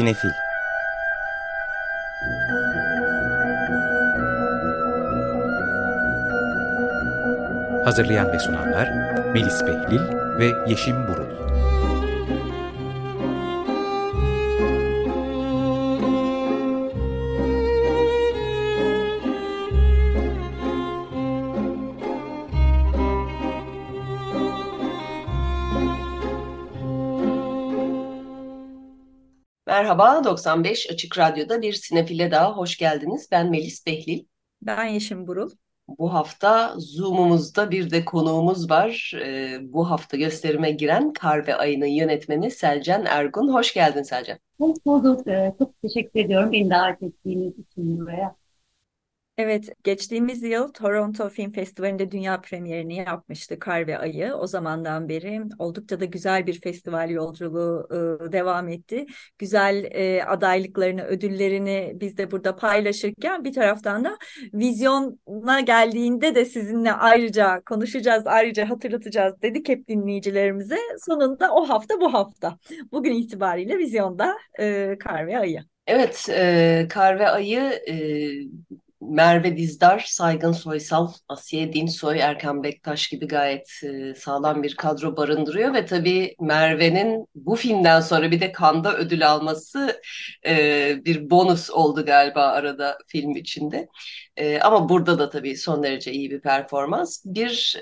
Sinefil. Hazırlayan ve sunanlar Melis Behlil ve Yeşim Burul Merhaba, 95 Açık Radyo'da bir sinefile daha hoş geldiniz. Ben Melis Behlil. Ben Yeşim Burul. Bu hafta Zoom'umuzda bir de konuğumuz var. Ee, bu hafta gösterime giren Kar ve Ayı'nın yönetmeni Selcan Ergun. Hoş geldin Selcan. Hoş bulduk. Ee, çok teşekkür ediyorum beni davet ettiğiniz için buraya. Evet, geçtiğimiz yıl Toronto Film Festivali'nde dünya premierini yapmıştı Kar ve Ayı. O zamandan beri oldukça da güzel bir festival yolculuğu e, devam etti. Güzel e, adaylıklarını, ödüllerini biz de burada paylaşırken bir taraftan da vizyona geldiğinde de sizinle ayrıca konuşacağız, ayrıca hatırlatacağız dedik hep dinleyicilerimize. Sonunda o hafta bu hafta. Bugün itibariyle vizyonda e, Kar ve Ayı. Evet, e, Kar ve Ayı e, Merve Dizdar, Saygın Soysal, Asiye Dinsoy, Erkan Bektaş gibi gayet e, sağlam bir kadro barındırıyor ve tabii Merve'nin bu filmden sonra bir de Kanda ödül alması e, bir bonus oldu galiba arada film içinde. E, ama burada da tabii son derece iyi bir performans. Bir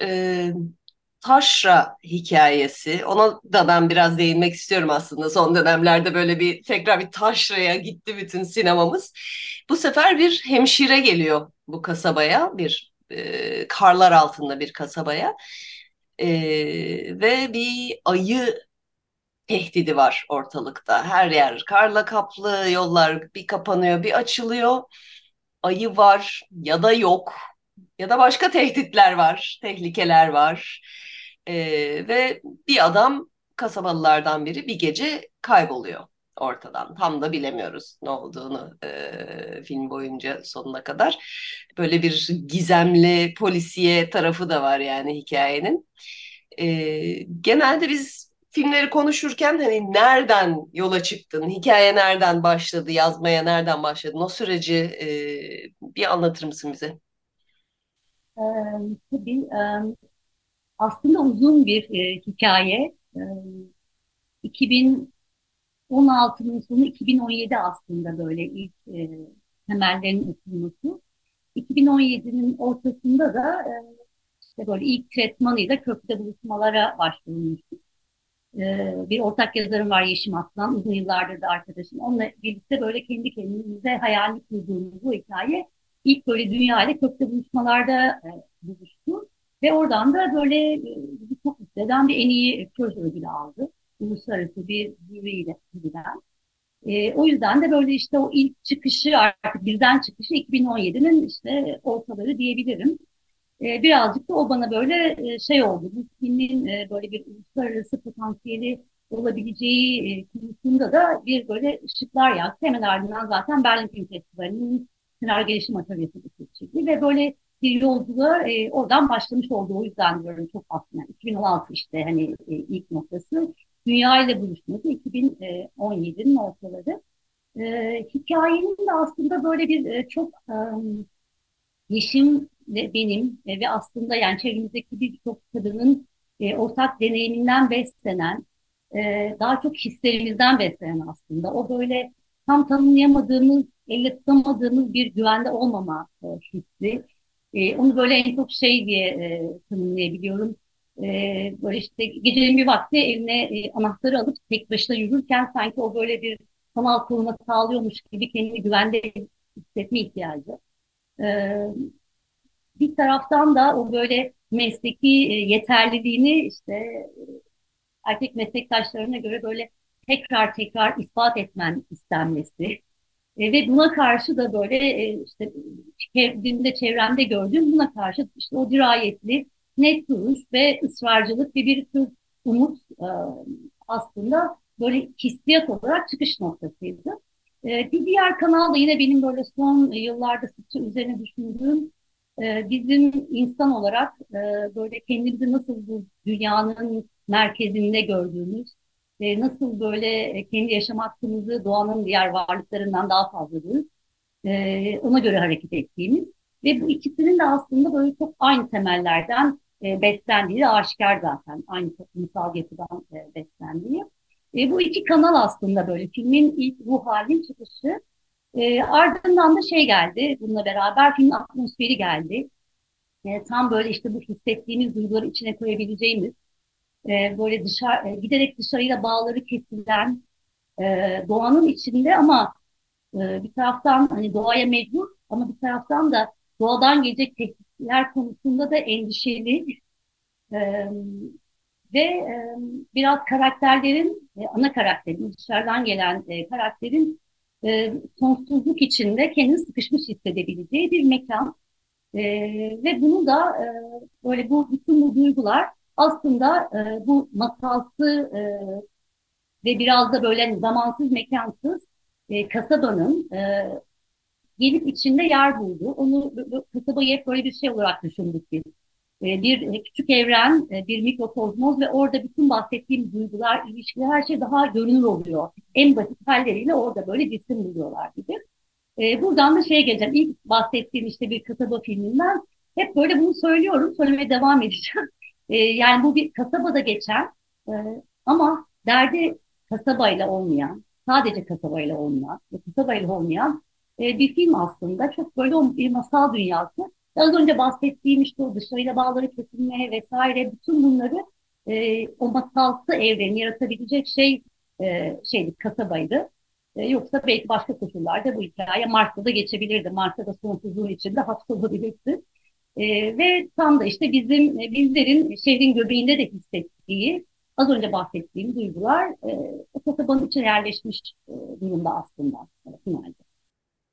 taşra hikayesi. Ona da ben biraz değinmek istiyorum aslında. Son dönemlerde böyle bir tekrar bir taşraya gitti bütün sinemamız. Bu sefer bir hemşire geliyor bu kasabaya, bir e, karlar altında bir kasabaya. E, ve bir ayı tehdidi var ortalıkta. Her yer karla kaplı, yollar bir kapanıyor, bir açılıyor. Ayı var ya da yok ya da başka tehditler var, tehlikeler var. Ee, ve bir adam kasabalılardan biri bir gece kayboluyor ortadan. Tam da bilemiyoruz ne olduğunu e, film boyunca sonuna kadar. Böyle bir gizemli polisiye tarafı da var yani hikayenin. E, genelde biz filmleri konuşurken hani nereden yola çıktın, hikaye nereden başladı, yazmaya nereden başladın, o süreci e, bir anlatır mısın bize? Ee, tabii e, aslında uzun bir e, hikaye. E, 2016'nın sonu 2017 aslında böyle ilk e, temellerin atılması. 2017'nin ortasında da e, işte böyle ilk tretmanıyla köprüde buluşmalara başvurulmuştu. E, bir ortak yazarım var Yeşim Aslan, uzun yıllardır da arkadaşım. Onunla birlikte böyle kendi kendimize hayalini kurduğumuz bu hikaye ilk böyle dünya ile köprüde buluşmalarda e, buluştu. Ve oradan da böyle e, çok listeden bir en iyi proje ödülü aldı. Uluslararası bir jüriyle. E, o yüzden de böyle işte o ilk çıkışı artık bizden çıkışı 2017'nin işte ortaları diyebilirim. E, birazcık da o bana böyle e, şey oldu. Bu filmin e, böyle bir uluslararası potansiyeli olabileceği konusunda da bir böyle ışıklar yaktı. Hemen ardından zaten Berlin Film Festivali'nin senaryo gelişim atölyesi seçildi ve böyle bir yolculuğa e, oradan başlamış oldu. O yüzden diyorum çok aslında 2016 işte hani e, ilk noktası. Dünya ile buluşması 2017'nin ortaları. E, hikayenin de aslında böyle bir e, çok e, Yeşim ve benim e, ve aslında yani çevremizdeki birçok kadının e, ortak deneyiminden beslenen, e, daha çok hislerimizden beslenen aslında. O böyle tam tanımlayamadığımız, elle tutamadığımız bir güvende olmama e, hissi e, onu böyle en çok şey diye e, tanımlayabiliyorum. E, böyle işte gecenin bir vakti eline e, anahtarı alıp tek başına yürürken sanki o böyle bir sanal koruma sağlıyormuş gibi kendini güvende hissetme ihtiyacı. E, bir taraftan da o böyle mesleki e, yeterliliğini işte e, erkek meslektaşlarına göre böyle tekrar tekrar ispat etmen istenmesi. E, ve buna karşı da böyle e, işte kendimde çevremde gördüğüm buna karşı işte o dirayetli net duruş ve ısrarcılık ve bir tür umut e, aslında böyle hissiyat olarak çıkış noktasıydı. E, bir diğer kanal da yine benim böyle son yıllarda sıkça üzerine düşündüğüm e, bizim insan olarak e, böyle kendimizi nasıl bu dünyanın merkezinde gördüğümüz e, nasıl böyle kendi yaşam hakkımızı doğanın diğer varlıklarından daha fazla görüp e, ona göre hareket ettiğimiz ve bu ikisinin de aslında böyle çok aynı temellerden e, beslendiği de aşikar zaten. Aynı toplumsal yapıdan e, beslendiği. E, bu iki kanal aslında böyle filmin ilk ruh halinin çıkışı. E, ardından da şey geldi bununla beraber filmin atmosferi geldi. E, tam böyle işte bu hissettiğimiz duyguları içine koyabileceğimiz e, böyle dışarı, e, giderek dışarıyla bağları kesilen e, doğanın içinde ama e, bir taraftan hani doğaya mecbur ama bir taraftan da doğadan gelecek tehditler konusunda da endişeli e, ve e, biraz karakterlerin e, ana karakterin dışarıdan gelen e, karakterin e, sonsuzluk içinde kendini sıkışmış hissedebileceği bir mekan. E, ve bunu da e, böyle bu bütün bu duygular aslında e, bu masalsı e, ve biraz da böyle zamansız mekansız e, kasabanın e, gelip içinde yer buldu. Onu kasabayı hep böyle bir şey olarak düşündük biz. E, bir küçük evren, e, bir mikrokozmoz ve orada bütün bahsettiğim duygular, ilişkiler her şey daha görünür oluyor. En basit halleriyle orada böyle cisim buluyorlar gibi. E, buradan da şeye geleceğim. İlk bahsettiğim işte bir kasaba filminden hep böyle bunu söylüyorum. Söylemeye devam edeceğim. E, yani bu bir kasabada geçen e, ama derdi kasabayla olmayan, sadece kasabayla olmayan, kasabayla olmayan e, bir film aslında. Çok böyle bir masal dünyası. Az önce bahsettiğim işte o dışarıyla bağları kesilmeye vesaire bütün bunları e, o masalsı evreni yaratabilecek şey e, şeydi, kasabaydı. E, yoksa belki başka koşullarda bu hikaye Mars'ta da geçebilirdi. Mars'ta da sonsuzluğun içinde hapsolabilirdi. E, ve tam da işte bizim e, bizlerin şehrin göbeğinde de hissettiği az önce bahsettiğim duygular e, o kasabanın içine yerleşmiş e, durumda aslında finalde.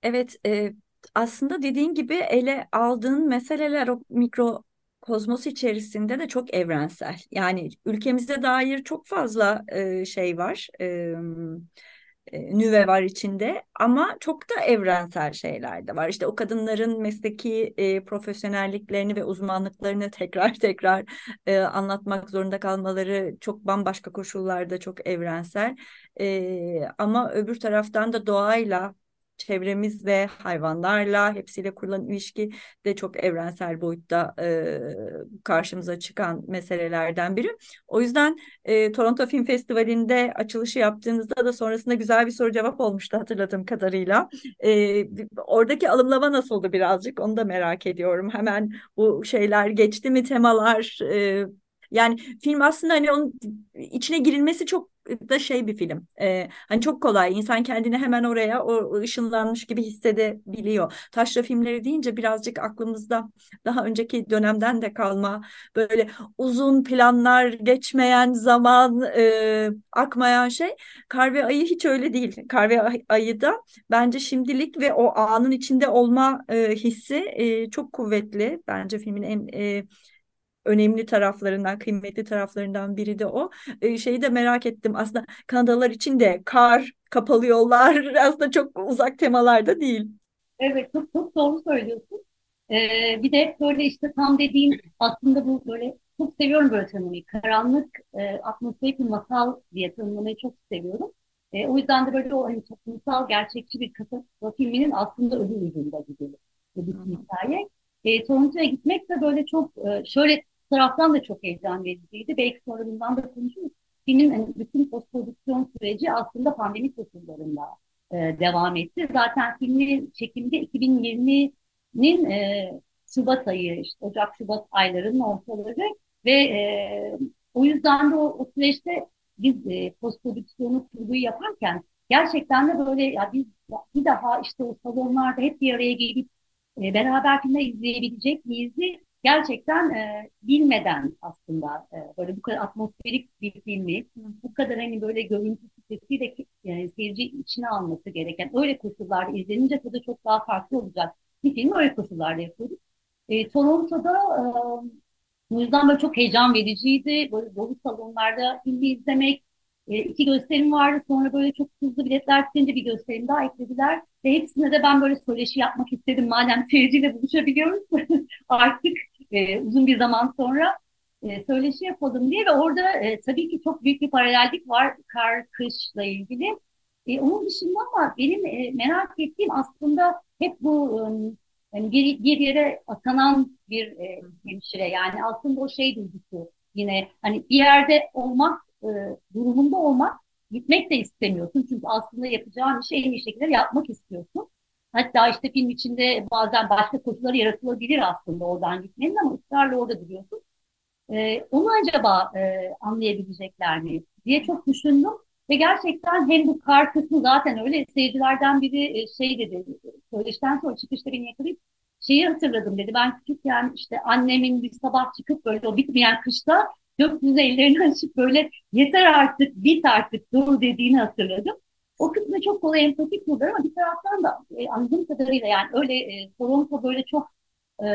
Evet, e, aslında dediğin gibi ele aldığın meseleler o mikro kozmos içerisinde de çok evrensel. Yani ülkemize dair çok fazla e, şey var. E, nüve var içinde ama çok da evrensel şeyler de var. İşte o kadınların mesleki e, profesyonelliklerini ve uzmanlıklarını tekrar tekrar e, anlatmak zorunda kalmaları çok bambaşka koşullarda çok evrensel. E, ama öbür taraftan da doğayla çevremizle, hayvanlarla, hepsiyle kurulan ilişki de çok evrensel boyutta e, karşımıza çıkan meselelerden biri. O yüzden e, Toronto Film Festivali'nde açılışı yaptığımızda da sonrasında güzel bir soru cevap olmuştu hatırladığım kadarıyla. E, oradaki alımlama nasıldı birazcık onu da merak ediyorum. Hemen bu şeyler geçti mi temalar... E, yani film aslında hani onun içine girilmesi çok da şey bir film. Ee, hani çok kolay. İnsan kendini hemen oraya o ışınlanmış gibi hissedebiliyor. Taşra filmleri deyince birazcık aklımızda daha önceki dönemden de kalma böyle uzun planlar, geçmeyen zaman, e, akmayan şey. Kar ve Ayı hiç öyle değil. Kar ve Ayı da bence şimdilik ve o anın içinde olma e, hissi e, çok kuvvetli. Bence filmin en e, önemli taraflarından, kıymetli taraflarından biri de o. E, şeyi de merak ettim. Aslında Kanadalılar için de kar, kapalı yollar aslında çok uzak temalarda değil. Evet, çok, çok doğru söylüyorsun. Ee, bir de böyle işte tam dediğim aslında bu böyle çok seviyorum böyle tanımlamayı. Karanlık, e, atmosferik bir masal diye tanımlamayı çok seviyorum. E, o yüzden de böyle o hani toplumsal gerçekçi bir kasaba filminin aslında öbür ucunda gibi bir hikaye. E, Toronto'ya gitmek de böyle çok e, şöyle taraftan da çok heyecan vericiydi. Belki sonra bundan da konuşuruz. Filmin yani bütün postprodüksiyon süreci aslında pandemi koşullarında e, devam etti. Zaten filmin çekimde 2020'nin e, Şubat ayı, işte Ocak-Şubat aylarının ortaları ve e, o yüzden de o, o süreçte biz e, postprodüksiyonu kurguyu yaparken gerçekten de böyle ya biz bir daha işte o salonlarda hep bir araya gelip e, beraber filmler izleyebilecek miyiz gerçekten e, bilmeden aslında e, böyle bu kadar atmosferik bir filmi, bu kadar hani böyle görüntü sesiyle yani seyirci içine alması gereken öyle koşullarda izlenince tadı çok daha farklı olacak bir filmi öyle koşullarda yapıyoruz. E, Toronto'da e, o yüzden böyle çok heyecan vericiydi. Böyle dolu salonlarda filmi izlemek, e, iki gösterim vardı. Sonra böyle çok hızlı biletler tutunca bir gösterim daha eklediler. Ve hepsine de ben böyle söyleşi yapmak istedim. Madem seyirciyle buluşabiliyoruz artık e, uzun bir zaman sonra. e, söyleşi yapalım diye ve orada e, tabii ki çok büyük bir paralellik var kar kışla ilgili. E, onun dışında ama benim e, merak ettiğim aslında hep bu e, bir, bir yere atanan bir e, hemşire yani aslında o şey duygusu yine hani bir yerde olmak e, durumunda olmak gitmek de istemiyorsun çünkü aslında yapacağın işi en iyi şekilde yapmak istiyorsun. Hatta işte film içinde bazen başka koşullar yaratılabilir aslında oradan gitmenin ama ısrarla orada duruyorsun. E, onu acaba e, anlayabilecekler mi diye çok düşündüm. Ve gerçekten hem bu kar kısmı zaten öyle seyircilerden biri e, şey dedi, söyleşten sonra çıkışta beni yakalayıp şeyi hatırladım dedi. Ben küçükken işte annemin bir sabah çıkıp böyle o bitmeyen kışta gökyüzü ellerini açıp böyle yeter artık bit artık dur dediğini hatırladım. O kısmı çok kolay empati kurdular ama bir taraftan da e, anladığım kadarıyla yani öyle e, Toronto böyle çok e,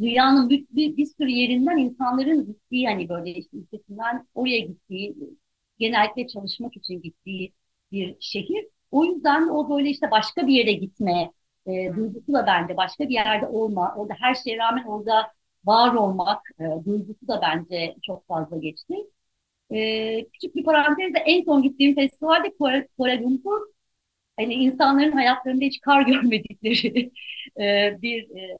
dünyanın bir, bir, bir sürü yerinden insanların gittiği hani böyle işte ülkesinden oraya gittiği genellikle çalışmak için gittiği bir şehir. O yüzden o böyle işte başka bir yere gitme e, duygusu da bence başka bir yerde olma, orada her şeye rağmen orada var olmak e, duygusu da bence çok fazla geçti. E, küçük bir parantezde en son gittiğim festivalde Kuala, Kuala Lumpur hani insanların hayatlarında hiç kar görmedikleri e, bir e,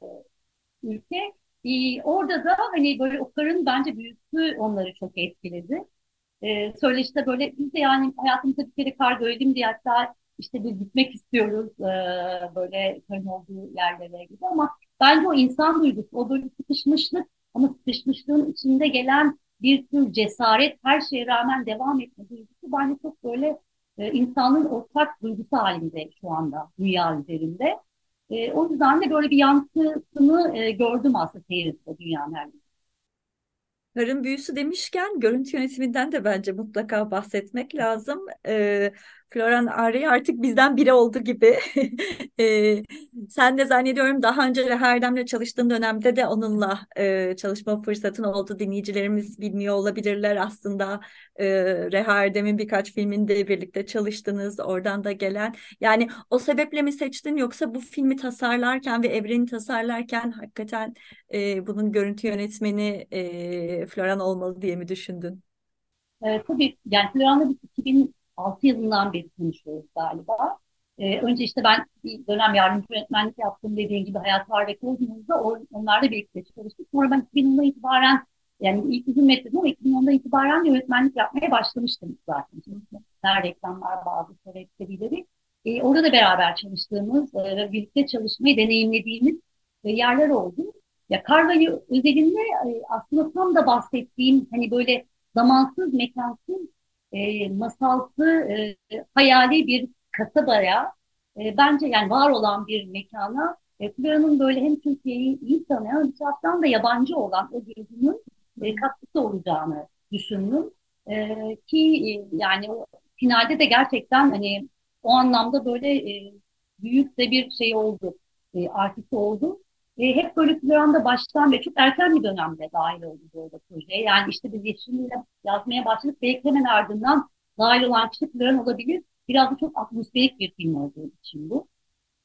ülke. E, orada da hani böyle o karın bence büyüsü onları çok etkiledi. E, söyleşte böyle biz de yani hayatımızda bir kere kar görelim diye hatta işte biz gitmek istiyoruz e, böyle karın olduğu yerlere gibi ama bence o insan duygusu, o böyle sıkışmışlık ama sıkışmışlığın içinde gelen bir tür cesaret, her şeye rağmen devam etme duygusu bence çok böyle e, insanın ortak duygusu halinde şu anda dünya üzerinde. E, o yüzden de böyle bir yankısını e, gördüm aslında seyirde dünyanın her yerinde. Karın büyüsü demişken görüntü yönetiminden de bence mutlaka bahsetmek lazım. Ee, Floran Ari artık bizden biri oldu gibi. e, sen de zannediyorum daha önce Reha Erdem'le çalıştığın dönemde de onunla e, çalışma fırsatın oldu. Dinleyicilerimiz bilmiyor olabilirler aslında. E, Reha Erdem'in birkaç filminde birlikte çalıştınız. Oradan da gelen. Yani o sebeple mi seçtin yoksa bu filmi tasarlarken ve evreni tasarlarken hakikaten e, bunun görüntü yönetmeni e, Floran olmalı diye mi düşündün? E, tabii yani Floran'la biz 2000 6 yılından beri konuşuyoruz galiba. Ee, önce işte ben bir dönem yardımcı öğretmenlik yaptım dediğim gibi Hayat Var ve Kozmos'da onlarla birlikte çalıştık. Sonra ben 2010'dan itibaren yani ilk uzun metredim ama 2010'dan itibaren de öğretmenlik yapmaya başlamıştım zaten. Nerede reklamlar bazı sebepleri. Ee, orada da beraber çalıştığımız e, ve birlikte çalışmayı deneyimlediğimiz e, yerler oldu. Ya Karva'yı özelinde e, aslında tam da bahsettiğim hani böyle zamansız, mekansız e, masalsı, e, hayali bir kasabaya e, bence yani var olan bir mekana e, Floran'ın böyle hem Türkiye'yi iyi tanıyan bir taraftan da yabancı olan o gözünün e, katkısı olacağını düşündüm. E, ki e, yani finalde de gerçekten hani o anlamda böyle e, büyük de bir şey oldu, e, artısı oldu. E, hep böyle Floran'da baştan ve çok erken bir dönemde dahil oldu arada projeye. Yani işte biz Yeşil'le yazmaya başladık. Belki hemen ardından dahil olan kişi Floran olabilir. Biraz da çok atmosferik bir film olduğu için bu.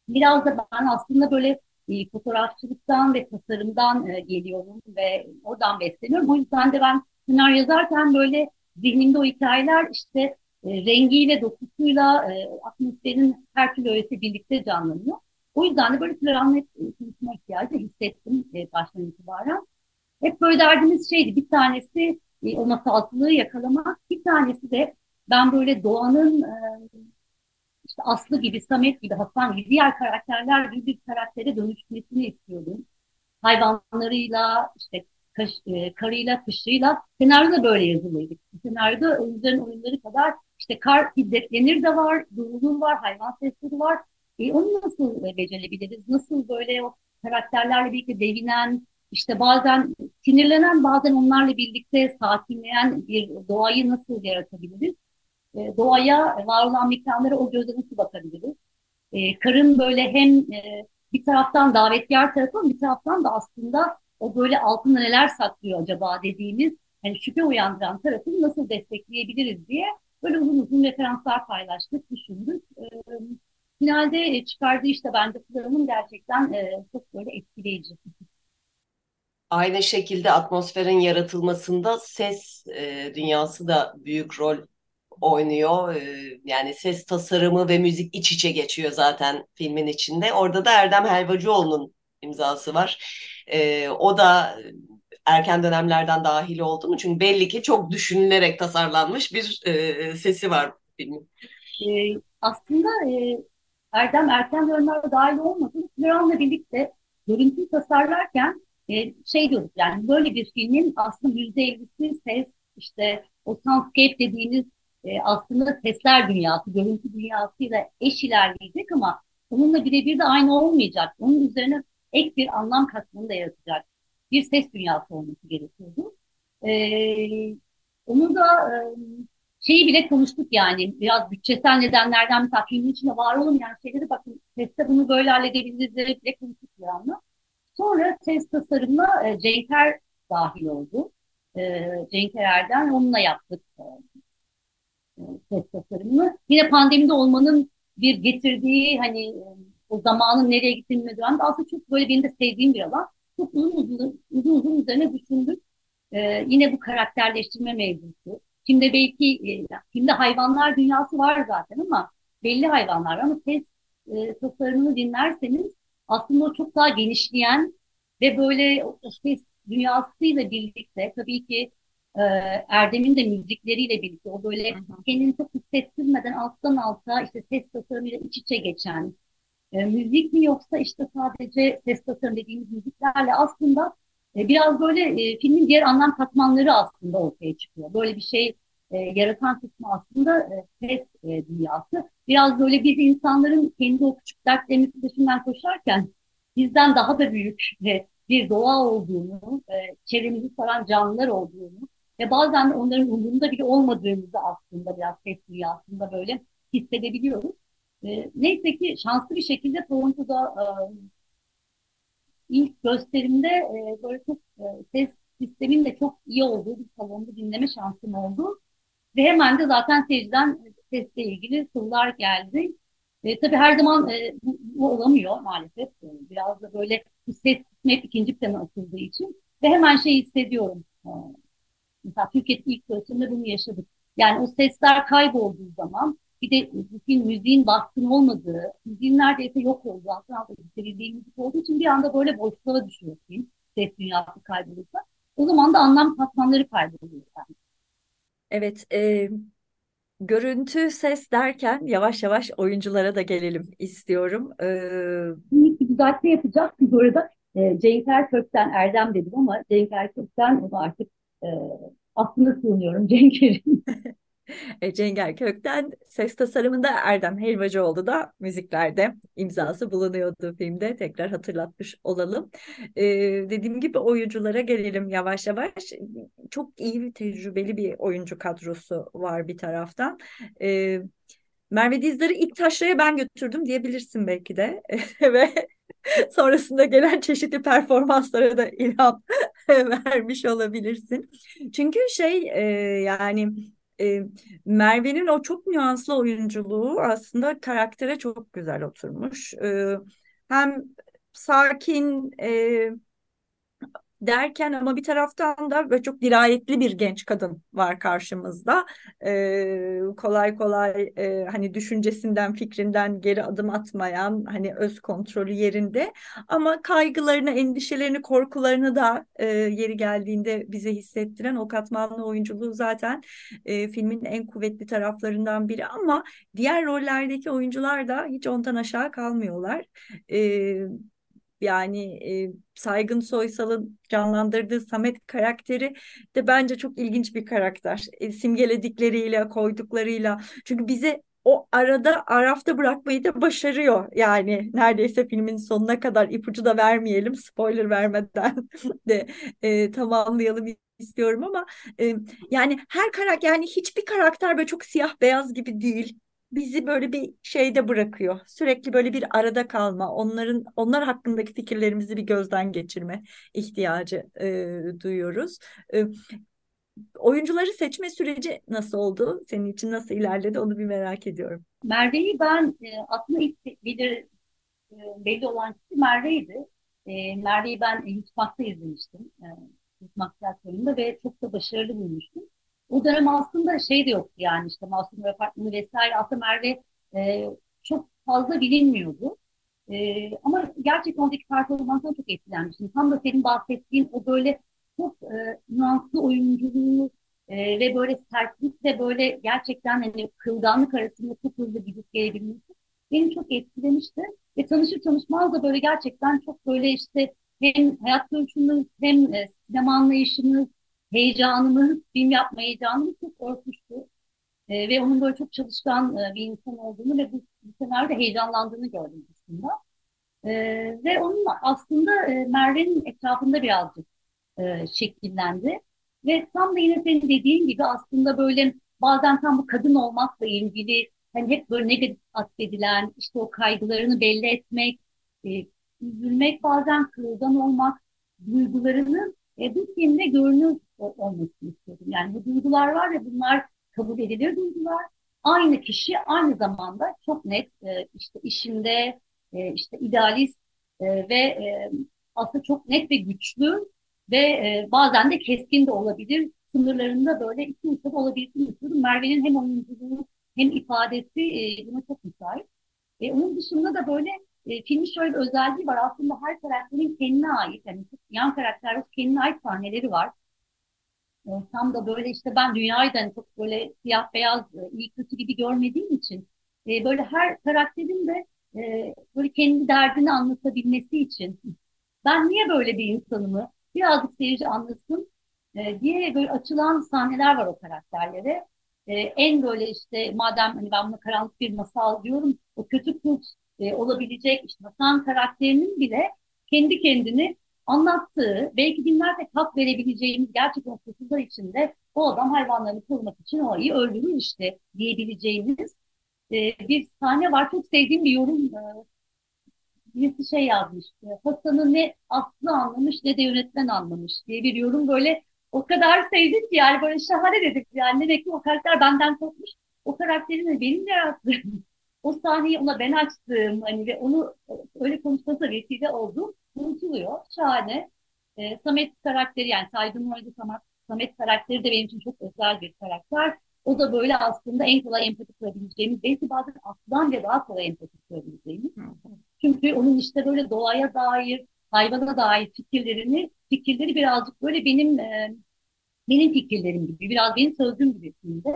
Biraz da ben aslında böyle e, fotoğrafçılıktan ve tasarımdan e, geliyorum ve oradan besleniyorum. O yüzden de ben senaryo yazarken böyle zihnimde o hikayeler işte e, rengiyle, dokusuyla, e, atmosferin her türlü öğesi birlikte canlanıyor. O yüzden de böyle planlı konuşma ihtiyacı hissettim e, baştan itibaren. Hep böyle derdimiz şeydi. Bir tanesi e, o masalsılığı yakalamak. Bir tanesi de ben böyle doğanın e, işte Aslı gibi, Samet gibi, Hasan gibi diğer karakterler gibi bir karaktere dönüşmesini istiyordum. Hayvanlarıyla, işte kaş, e, karıyla, kışıyla. Senaryo da böyle yazılıydı. Senaryoda oyuncuların oyunları kadar işte kar hiddetlenir de var, durulur var, hayvan sesleri var. E, onu nasıl e, becerebiliriz? Nasıl böyle o karakterlerle birlikte devinen, işte bazen sinirlenen, bazen onlarla birlikte sakinleyen bir doğayı nasıl yaratabiliriz? E, doğaya, var olan mekanlara o gözle nasıl bakabiliriz? E, karın böyle hem e, bir taraftan davetkar tarafı, bir taraftan da aslında o böyle altında neler saklıyor acaba dediğimiz hani şüphe uyandıran tarafını nasıl destekleyebiliriz diye böyle uzun uzun referanslar paylaştık, düşündük. E, finalde e, çıkardığı işte bence programın gerçekten e, çok böyle etkileyici. aynı şekilde atmosferin yaratılmasında ses e, dünyası da büyük rol oynuyor. E, yani ses tasarımı ve müzik iç içe geçiyor zaten filmin içinde. Orada da Erdem Helvacıoğlu'nun imzası var. E, o da erken dönemlerden dahil oldu mu? Çünkü belli ki çok düşünülerek tasarlanmış bir e, sesi var filmin. E, aslında e, Erdem erken dönemlerde dahil olmadı. Flöran'la birlikte görüntü tasarlarken e, şey diyorduk yani böyle bir filmin aslında yüzde ellisi ses işte o soundscape dediğiniz e, aslında sesler dünyası, görüntü dünyasıyla eş ilerleyecek ama onunla birebir de aynı olmayacak. Onun üzerine ek bir anlam katmanı da yaratacak bir ses dünyası olması gerekiyordu. E, onu da e, şeyi bile konuştuk yani biraz bütçesel nedenlerden bir filmin içinde var olmayan şeyleri bakın seste bunu böyle halledebiliriz bile konuştuk bir anda. Sonra ses tasarımına e, Cenker dahil oldu. E, Cenker Erden onunla yaptık e, e, ses tasarımını. Yine pandemide olmanın bir getirdiği hani e, o zamanın nereye gittiğini dönemde aslında çok böyle benim de sevdiğim bir alan. Çok uzun uzun, uzun, uzun üzerine düşündük. E, yine bu karakterleştirme mevzusu. Şimdi belki e, filmde hayvanlar dünyası var zaten ama belli hayvanlar ama ses e, tasarımını dinlerseniz aslında o çok daha genişleyen ve böyle ses dünyasıyla birlikte tabii ki e, Erdem'in de müzikleriyle birlikte o böyle kendini çok hissettirmeden alttan alta işte ses tasarımıyla iç içe geçen e, müzik mi yoksa işte sadece ses tasarım dediğimiz müziklerle aslında e, biraz böyle e, filmin diğer anlam katmanları aslında ortaya çıkıyor. Böyle bir şey e, yaratan kısmı aslında e, ses e, dünyası. Biraz böyle biz insanların kendi o küçük dertlerimiz peşinden koşarken bizden daha da büyük e, bir doğa olduğunu, e, çevremizi saran canlılar olduğunu ve bazen onların umurunda bile olmadığımızı aslında biraz ses dünyasında böyle hissedebiliyoruz. E, neyse ki şanslı bir şekilde Toronto'da e, ilk gösterimde e, böyle çok e, ses sistemin de çok iyi olduğu bir salonda dinleme şansım oldu. Ve hemen de zaten seyirciden sesle ilgili sorular geldi. E, tabii her zaman e, bu, bu olamıyor maalesef. E, biraz da böyle bu ses hep ikinci plana atıldığı için. Ve hemen şey hissediyorum. E, mesela Türkiye'de ilk gösterimde bunu yaşadık. Yani o sesler kaybolduğu zaman bir de bütün müziğin baskın olmadığı, müziğin neredeyse yok olduğu, altın altta hissedildiği müzik olduğu için bir anda böyle boşluğa düşüyor film. Ses dünyası kaybolursa. O zaman da anlam katmanları kayboluyor yani. Evet, e, görüntü, ses derken yavaş yavaş oyunculara da gelelim istiyorum. E, Minik bir düzeltme yapacağım. Bu arada e, Cenk Erkök'ten Erdem dedim ama Cenk Erkök'ten onu artık e, aslında sığınıyorum Cenk'erin. E, Cenger Kök'ten ses tasarımında Erdem Helvacıoğlu da müziklerde imzası bulunuyordu filmde. Tekrar hatırlatmış olalım. Ee, dediğim gibi oyunculara gelelim yavaş yavaş. Çok iyi bir tecrübeli bir oyuncu kadrosu var bir taraftan. Ee, Merve Dizdar'ı ilk taşraya ben götürdüm diyebilirsin belki de. Ve sonrasında gelen çeşitli performanslara da ilham vermiş olabilirsin. Çünkü şey e, yani e, Merve'nin o çok nüanslı oyunculuğu aslında karaktere çok güzel oturmuş. E, hem sakin e, derken ama bir taraftan da böyle çok dirayetli bir genç kadın var karşımızda. Ee, kolay kolay e, hani düşüncesinden, fikrinden geri adım atmayan, hani öz kontrolü yerinde ama kaygılarını, endişelerini, korkularını da e, yeri geldiğinde bize hissettiren o katmanlı oyunculuğu zaten e, filmin en kuvvetli taraflarından biri ama diğer rollerdeki oyuncular da hiç ondan aşağı kalmıyorlar. E, yani e, Saygın Soysal'ın canlandırdığı Samet karakteri de bence çok ilginç bir karakter. E, simgeledikleriyle, koyduklarıyla. Çünkü bize o arada arafta bırakmayı da başarıyor. Yani neredeyse filmin sonuna kadar ipucu da vermeyelim. Spoiler vermeden de e, tamamlayalım istiyorum ama e, yani her karakter yani hiçbir karakter böyle çok siyah beyaz gibi değil bizi böyle bir şeyde bırakıyor. Sürekli böyle bir arada kalma, onların onlar hakkındaki fikirlerimizi bir gözden geçirme ihtiyacı e, duyuyoruz. E, oyuncuları seçme süreci nasıl oldu? Senin için nasıl ilerledi? Onu bir merak ediyorum. Merve'yi ben e, aslında ilk belir, e, belli olan kişi Merve'ydi. E, Merve'yi ben Yutmak'ta izlemiştim. E, Yutmak ve çok da başarılı bulmuştum. O dönem aslında şey de yoktu yani işte Masum Apartmanı vesaire. Aslında Merve e, çok fazla bilinmiyordu. E, ama gerçekten oradaki performansına çok etkilenmiştim. Tam da senin bahsettiğin o böyle çok e, nüanslı oyunculuğu e, ve böyle sertlikle böyle gerçekten hani kırılganlık arasında çok hızlı gidip gelebilmesi beni çok etkilemişti. Ve tanışır tanışmaz da böyle gerçekten çok böyle işte hem hayat görüşümüz hem e, sinema anlayışımız, heyecanımız, film yapma heyecanımız çok örtüştü. E, ve onun böyle çok çalışkan e, bir insan olduğunu ve bu, bu senaryoda heyecanlandığını gördüm aslında. E, ve onun aslında e, Merve'nin etrafında birazcık e, şekillendi. Ve tam da yine senin dediğin gibi aslında böyle bazen tam bu kadın olmakla ilgili hani hep böyle negatif atfedilen işte o kaygılarını belli etmek, e, üzülmek bazen kırılgan olmak, duygularını e, bu filmde görünür olmasını istiyorum. Yani bu duygular var ve bunlar kabul edilir duygular. Aynı kişi aynı zamanda çok net e, işte işinde e, işte idealist e, ve e, aslında çok net ve güçlü ve e, bazen de keskin de olabilir. Sınırlarında böyle iki uçta olabilsin istiyorum. Merve'nin hem oyunculuğu hem ifadesi e, buna çok müsait. E, onun dışında da böyle e, filmin şöyle bir özelliği var. Aslında her karakterin kendine ait, yani yan karakter kendine ait sahneleri var. Tam da böyle işte ben dünyayı da hani çok böyle siyah beyaz, e, iyi kötü gibi görmediğim için e, böyle her karakterin de e, böyle kendi derdini anlatabilmesi için ben niye böyle bir insanımı birazcık seyirci anlasın e, diye böyle açılan sahneler var o karakterlere. E, en böyle işte madem hani ben buna karanlık bir masal diyorum o kötü kurt e, olabilecek işte Hasan karakterinin bile kendi kendini anlattığı belki dinlersek hak verebileceğimiz gerçekten koşullar içinde o adam hayvanlarını korumak için o ayı öldürür işte diyebileceğimiz e, bir sahne var. Çok sevdiğim bir yorum e, birisi şey yazmış. Hasan'ı ne Aslı anlamış ne de yönetmen anlamış diye bir yorum böyle o kadar sevdik ki yani böyle şahane dedik yani demek ki o karakter benden kopmuş. O karakterini benim yarattığım, o sahneyi ona ben açtım hani ve onu öyle konuşması vesile oldu. Unutuluyor. Şahane. E, Samet karakteri yani Saygın oydu Samet, Samet karakteri de benim için çok özel bir karakter. O da böyle aslında en kolay empati kurabileceğimiz, belki bazen aslan bile daha kolay empati kurabileceğimiz. Çünkü onun işte böyle doğaya dair, hayvana dair fikirlerini, fikirleri birazcık böyle benim e, benim fikirlerim gibi, biraz benim sözüm gibi filmde.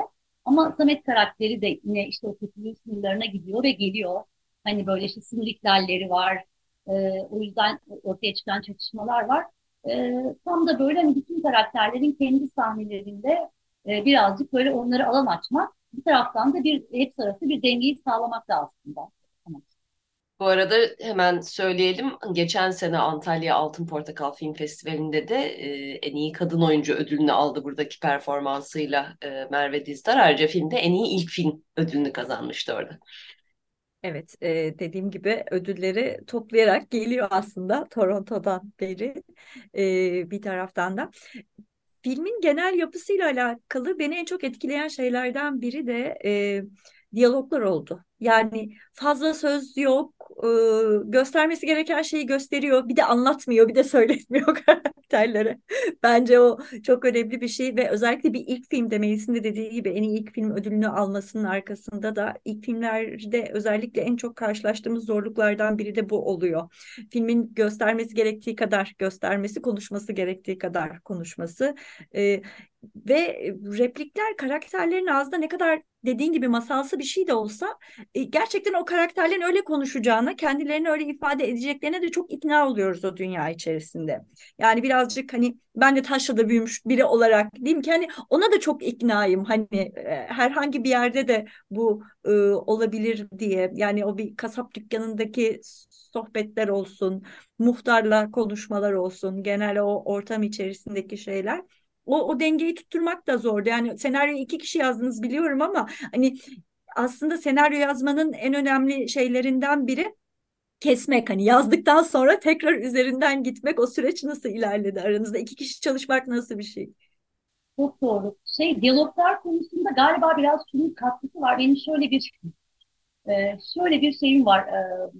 Ama Samet karakteri de yine işte o kötülüğün sınırlarına gidiyor ve geliyor. Hani böyle işte sınır ihlalleri var. E, o yüzden ortaya çıkan çatışmalar var. E, tam da böyle hani bütün karakterlerin kendi sahnelerinde e, birazcık böyle onları alan açmak. Bir taraftan da bir hepsi arası bir dengeyi sağlamak da aslında. Bu arada hemen söyleyelim. Geçen sene Antalya Altın Portakal Film Festivali'nde de e, en iyi kadın oyuncu ödülünü aldı buradaki performansıyla e, Merve Dizdar. Ayrıca filmde en iyi ilk film ödülünü kazanmıştı orada. Evet, e, dediğim gibi ödülleri toplayarak geliyor aslında Toronto'dan beri e, bir taraftan da. Filmin genel yapısıyla alakalı beni en çok etkileyen şeylerden biri de e, diyaloglar oldu. Yani fazla söz yok, e, göstermesi gereken şeyi gösteriyor, bir de anlatmıyor, bir de söyletmiyor karakterlere. Bence o çok önemli bir şey ve özellikle bir ilk film Melis'in de dediği gibi en iyi ilk film ödülünü almasının arkasında da ilk filmlerde özellikle en çok karşılaştığımız zorluklardan biri de bu oluyor. Filmin göstermesi gerektiği kadar göstermesi, konuşması gerektiği kadar konuşması. E, ve replikler karakterlerin ağzında ne kadar dediğin gibi masalsı bir şey de olsa e, gerçekten o karakterlerin öyle konuşacağına, kendilerini öyle ifade edeceklerine de çok ikna oluyoruz o dünya içerisinde. Yani birazcık hani ben de taşrada büyümüş biri olarak diyeyim ki hani ona da çok iknayım. Hani e, herhangi bir yerde de bu e, olabilir diye. Yani o bir kasap dükkanındaki sohbetler olsun, muhtarla konuşmalar olsun, genel o ortam içerisindeki şeyler o, o dengeyi tutturmak da zordu. Yani senaryoyu iki kişi yazdınız biliyorum ama hani aslında senaryo yazmanın en önemli şeylerinden biri kesmek hani yazdıktan sonra tekrar üzerinden gitmek o süreç nasıl ilerledi aranızda iki kişi çalışmak nasıl bir şey? Çok doğru. Şey diyaloglar konusunda galiba biraz şunun katkısı var. Benim şöyle bir e, şöyle bir şeyim var. E,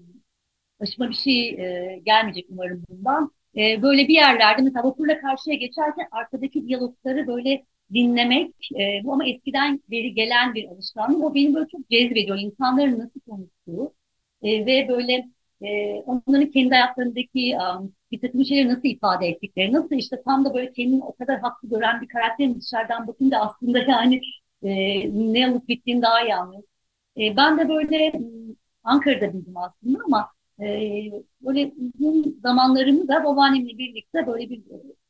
başıma bir şey e, gelmeyecek umarım bundan. E, böyle bir yerlerde mesela vapurla karşıya geçerken arkadaki diyalogları böyle dinlemek e, bu ama eskiden beri gelen bir alışkanlık. O beni böyle çok cezbediyor. İnsanların nasıl konuştuğu e, ve böyle e, onların kendi hayatlarındaki um, bir takım şeyleri nasıl ifade ettikleri, nasıl işte tam da böyle kendini o kadar haklı gören bir karakterin dışarıdan bakınca aslında yani e, ne olup bittiğini daha iyi anlıyor. E, ben de böyle Ankara'da büyüdüm aslında ama böyle uzun zamanlarımı da babaannemle birlikte böyle bir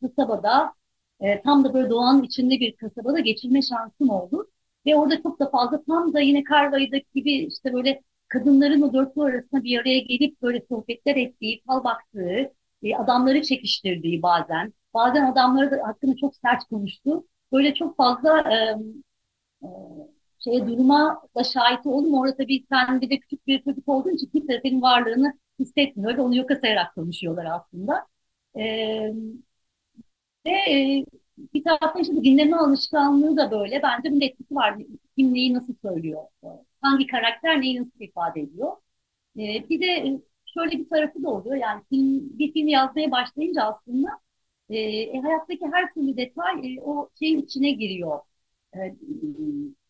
kasabada e, tam da böyle doğanın içinde bir kasabada geçirme şansım oldu. Ve orada çok da fazla tam da yine Karvayı'daki gibi işte böyle kadınların o dörtlü arasında bir araya gelip böyle sohbetler ettiği, fal baktığı, e, adamları çekiştirdiği bazen, bazen adamları da hakkında çok sert konuştu. Böyle çok fazla e, e, şeye duruma da şahit oldum. Orada tabii sen bir de küçük bir çocuk olduğun için kimse senin varlığını hissetmiyor ve onu yok sayarak konuşuyorlar aslında. E, ve e, bir taraftan işte dinleme alışkanlığı da böyle. Bence bunun etkisi var. Kim neyi nasıl söylüyor? Hangi karakter neyi nasıl ifade ediyor? E, bir de şöyle bir tarafı da oluyor. Yani film, bir film yazmaya başlayınca aslında e, e, hayattaki her türlü detay e, o şeyin içine giriyor. E,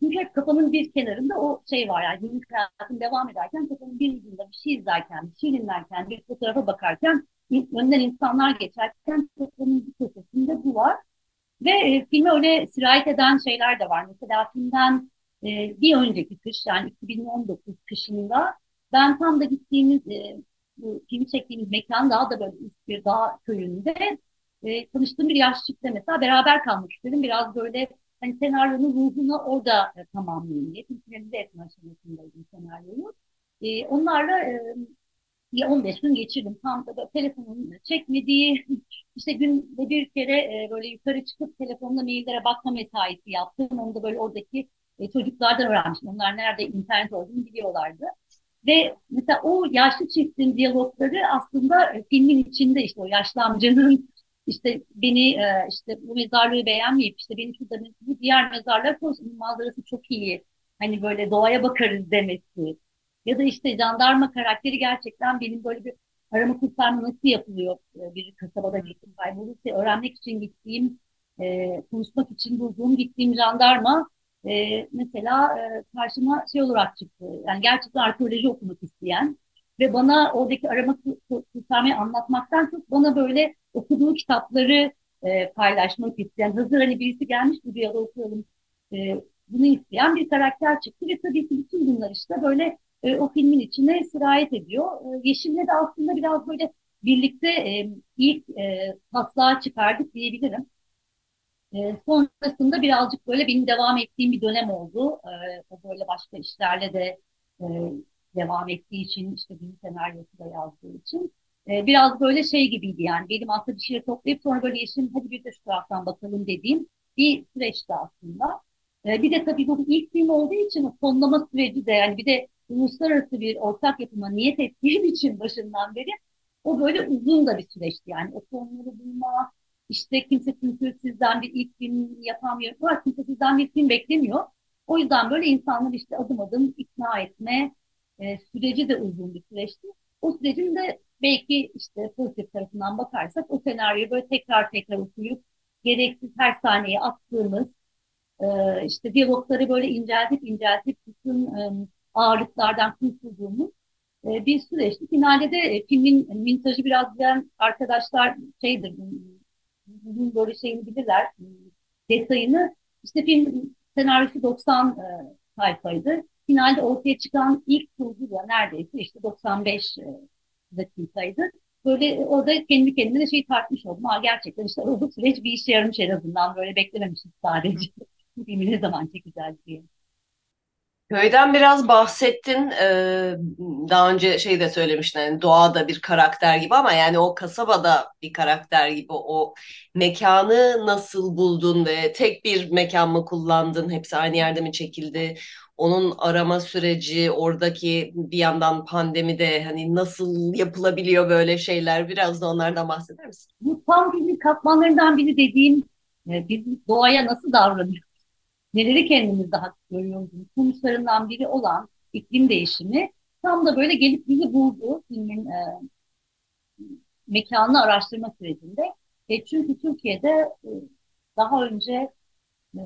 çünkü hep kafanın bir kenarında o şey var. Yani günlük hayatın devam ederken kafanın bir ucunda bir şey izlerken, bir şey dinlerken, bir fotoğrafa bakarken önünden insanlar geçerken kafanın bir köşesinde bu var. Ve e, filme öyle sirayet eden şeyler de var. Mesela filmden e, bir önceki kış yani 2019 kışında ben tam da gittiğimiz e, bu filmi çektiğimiz mekan daha da böyle üst bir dağ köyünde e, tanıştığım bir yaşlı çiftle mesela beraber kalmak istedim. Biraz böyle hani senaryonun ruhunu orada e, tamamlayayım diye. Filmde etme aşamasındaydım senaryoyu. E, onlarla e, bir 15 gün geçirdim. Tam da telefonun çekmediği, işte günde bir kere e, böyle yukarı çıkıp telefonla maillere bakma mesaisi yaptım. Onu da böyle oradaki e, çocuklardan öğrenmiştim. Onlar nerede internet olduğunu biliyorlardı. Ve mesela o yaşlı çiftin diyalogları aslında e, filmin içinde işte o yaşlı amcanın işte beni e, işte bu mezarlığı beğenmeyip işte beni şurada bu diğer mezarlar koysun manzarası çok iyi. Hani böyle doğaya bakarız demesi. Ya da işte jandarma karakteri gerçekten benim böyle bir arama kurtarma nasıl yapılıyor e, bir kasabada geçim kaybolursa öğrenmek için gittiğim, e, konuşmak için bulduğum gittiğim jandarma e, mesela e, karşıma şey olarak çıktı. Yani gerçekten arkeoloji okumak isteyen ve bana oradaki arama kurtarmayı anlatmaktan çok bana böyle okuduğu kitapları e, paylaşmak isteyen, hazır hani birisi gelmiş bu diyaloğu okuyalım e, bunu isteyen bir karakter çıktı ve tabii ki bütün bunlar işte böyle e, o filmin içine sirayet ediyor. E, Yeşim'le de aslında biraz böyle birlikte e, ilk e, taslağı çıkardık diyebilirim. E, sonrasında birazcık böyle benim devam ettiğim bir dönem oldu. E, böyle başka işlerle de e, devam ettiği için işte bir senaryosu da yazdığı için. E, biraz böyle şey gibiydi yani benim aslında bir şeyleri toplayıp sonra böyle Yeşim hadi bir de şu taraftan bakalım dediğim bir süreçti aslında. E, bir de tabii bu ilk film olduğu için o süreci de yani bir de uluslararası bir ortak yapıma niyet ettiğim için başından beri o böyle uzun da bir süreçti. Yani o konuları bulma, işte kimse çünkü sizden bir ilk film yapamıyor. Var kimse sizden bir film beklemiyor. O yüzden böyle insanlar işte adım adım ikna etme e, süreci de uzun bir süreçti. O sürecin de belki işte pozitif tarafından bakarsak o senaryoyu böyle tekrar tekrar okuyup gereksiz her saniye attığımız e, işte diyalogları böyle inceltip inceltip bütün e, ağırlıklardan kurtulduğumuz e, bir süreçti. Finalde de e, filmin mintajı biraz bilen arkadaşlar şeydir, bunun böyle şeyini bilirler, detayını. İşte film senaryosu 90 e, sayfaydı. Finalde ortaya çıkan ilk kurgu da neredeyse işte 95 e, dakikaydı. Böyle orada kendi kendine şey tartmış oldum. Ha, gerçekten işte o süreç bir işe yaramış en azından. Böyle beklememişiz sadece. Filmi ne zaman çekeceğiz diye. Köyden biraz bahsettin. Ee, daha önce şey de söylemiştin. Yani doğada bir karakter gibi ama yani o kasabada bir karakter gibi o mekanı nasıl buldun ve tek bir mekan mı kullandın? Hepsi aynı yerde mi çekildi? Onun arama süreci, oradaki bir yandan pandemide hani nasıl yapılabiliyor böyle şeyler? Biraz da onlardan bahseder misin? Bu filmin katmanlarından biri dediğim e, biz doğaya nasıl davranıyoruz? neleri kendimizde hak görüyoruz sonuçlarından biri olan iklim değişimi tam da böyle gelip bizi buldu filmin e, mekanını araştırma sürecinde. E, çünkü Türkiye'de e, daha önce e,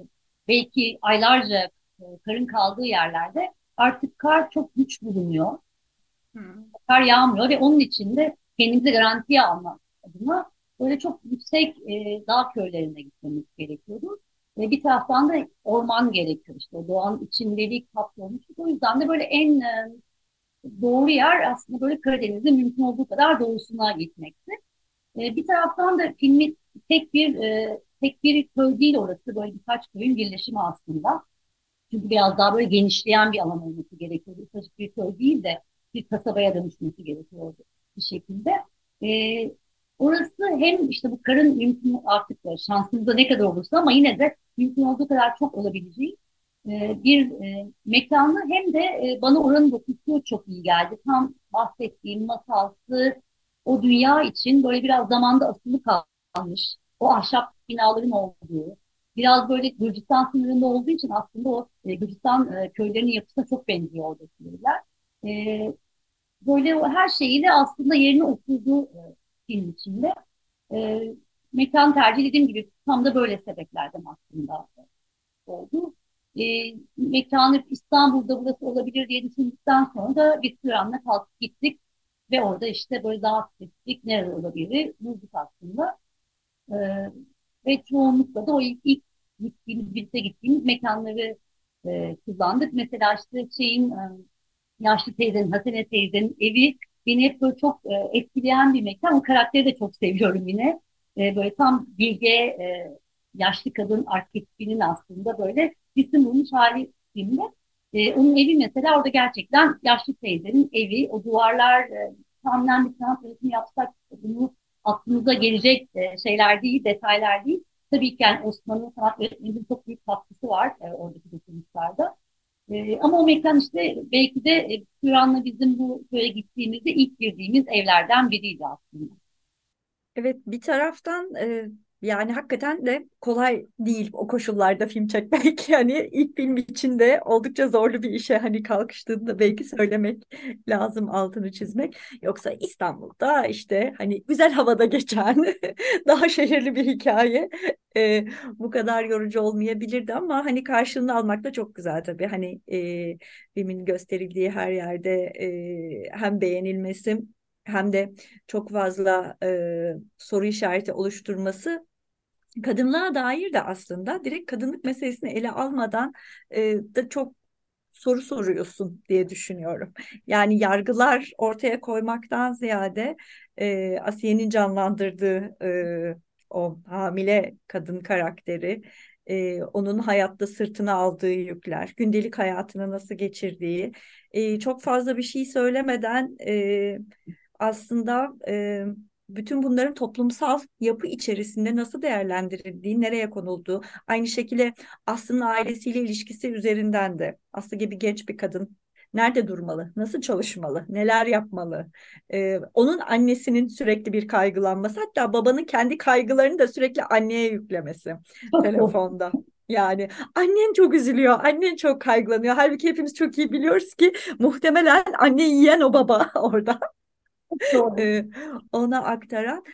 belki aylarca karın kaldığı yerlerde artık kar çok güç bulunuyor. Hmm. Kar yağmıyor ve onun için de kendimizi garantiye almak adına böyle çok yüksek e, dağ köylerine gitmemiz gerekiyordu. Ve bir taraftan da orman gerekiyor işte doğanın içindelik kapsamış. O yüzden de böyle en e, doğru yer aslında böyle Karadeniz'in mümkün olduğu kadar doğusuna gitmekti. E, bir taraftan da filmin tek bir e, tek bir köy değil orası böyle birkaç köyün birleşimi aslında. Çünkü biraz daha böyle genişleyen bir alan olması gerekiyordu. Ufacık bir köy değil de bir kasabaya dönüşmesi gerekiyordu bir şekilde. E, orası hem işte bu karın mümkün artık şansınızda ne kadar olursa ama yine de mümkün olduğu kadar çok olabileceği e, bir e, mekanı hem de e, bana oranın dokusu çok iyi geldi. Tam bahsettiğim masalsı o dünya için böyle biraz zamanda asılı kalmış. O ahşap binaların olduğu, biraz böyle Gürcistan sınırında olduğu için aslında o e, Gürcistan e, köylerinin yapısına çok benziyor oradaki köyler. E, böyle o her şeyiyle aslında yerine oturdu e, film içinde. E, mekan tercih dediğim gibi tam da böyle sebeplerden aslında oldu. E, mekanı İstanbul'da burası olabilir diye düşündükten sonra da bir sürenle kalkıp gittik ve orada işte böyle daha spesifik neler olabilir bulduk aslında. E, ve çoğunlukla da o ilk, gittiğimiz, birlikte gittiğimiz mekanları e, kullandık. Mesela işte şeyin e, yaşlı teyzenin, Hasene teyzenin evi beni hep böyle çok e, etkileyen bir mekan. O karakteri de çok seviyorum yine. E, böyle tam bilge e, yaşlı kadın arketipinin aslında böyle isim bulmuş hali filmde. E, onun evi mesela orada gerçekten yaşlı teyzenin evi. O duvarlar e, tamamen bir sanat üretimi yapsak bunu aklımıza gelecek e, şeyler değil, detaylar değil. Tabii ki yani Osmanlı sanat öğretmeninin çok büyük katkısı var e, oradaki dokunuşlarda. E, ama o mekan işte belki de e, Turan'la bizim bu köye gittiğimizde ilk girdiğimiz evlerden biriydi aslında. Evet bir taraftan e, yani hakikaten de kolay değil o koşullarda film çekmek. Yani ilk film içinde oldukça zorlu bir işe hani kalkıştığında belki söylemek lazım altını çizmek. Yoksa İstanbul'da işte hani güzel havada geçen daha şehirli bir hikaye e, bu kadar yorucu olmayabilirdi ama hani karşılığını almak da çok güzel tabii. Hani e, filmin gösterildiği her yerde e, hem beğenilmesi hem de çok fazla e, soru işareti oluşturması kadınlığa dair de aslında direkt kadınlık meselesini ele almadan e, da çok soru soruyorsun diye düşünüyorum. Yani yargılar ortaya koymaktan ziyade e, Asiye'nin canlandırdığı e, o hamile kadın karakteri, e, onun hayatta sırtına aldığı yükler, gündelik hayatını nasıl geçirdiği, e, çok fazla bir şey söylemeden e, aslında e, bütün bunların toplumsal yapı içerisinde nasıl değerlendirildiği, nereye konulduğu, aynı şekilde Aslı'nın ailesiyle ilişkisi üzerinden de Aslı gibi genç bir kadın nerede durmalı, nasıl çalışmalı, neler yapmalı, ee, onun annesinin sürekli bir kaygılanması, hatta babanın kendi kaygılarını da sürekli anneye yüklemesi telefonda. Yani annen çok üzülüyor, annen çok kaygılanıyor. Halbuki hepimiz çok iyi biliyoruz ki muhtemelen anne yiyen o baba orada ona aktaran.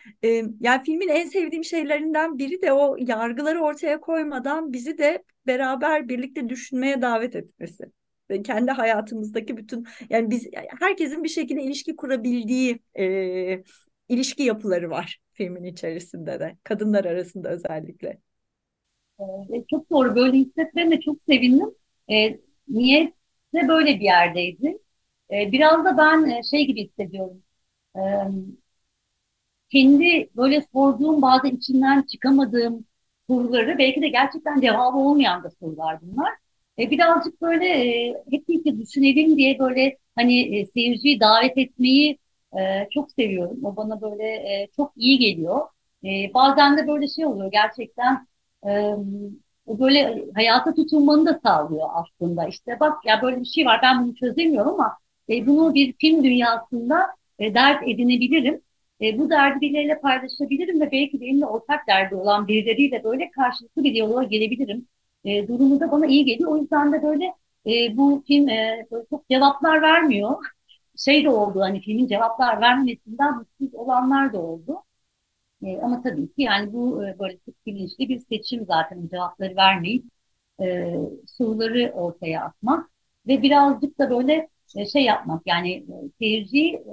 yani filmin en sevdiğim şeylerinden biri de o yargıları ortaya koymadan bizi de beraber birlikte düşünmeye davet etmesi. Ve kendi hayatımızdaki bütün yani biz herkesin bir şekilde ilişki kurabildiği e, ilişki yapıları var filmin içerisinde de kadınlar arasında özellikle. Çok doğru böyle hissetmeme çok sevindim. Ee, niye de böyle bir yerdeydi. Ee, biraz da ben şey gibi hissediyorum kendi böyle sorduğum bazı içinden çıkamadığım soruları belki de gerçekten cevabı olmayan da sorular bunlar. E, birazcık böyle e, hep birlikte düşünelim diye böyle hani e, seyirciyi davet etmeyi e, çok seviyorum. O bana böyle e, çok iyi geliyor. E, bazen de böyle şey oluyor gerçekten e, o böyle hayata tutunmanı da sağlıyor aslında. İşte bak ya böyle bir şey var ben bunu çözemiyorum ama e, bunu bir film dünyasında e, dert edinebilirim. E, bu derdi birileriyle paylaşabilirim ve belki benimle ortak derdi olan birileriyle böyle karşılıklı bir diyaloğa gelebilirim. E, durumu da bana iyi geliyor. O yüzden de böyle e, bu film e, böyle çok cevaplar vermiyor. şey de oldu hani filmin cevaplar vermesinden mutsuz olanlar da oldu. E, ama tabii ki yani bu e, böyle çok bilinçli bir seçim zaten cevapları vermeyip e, soruları ortaya atmak ve birazcık da böyle e, şey yapmak yani e, seyirci e,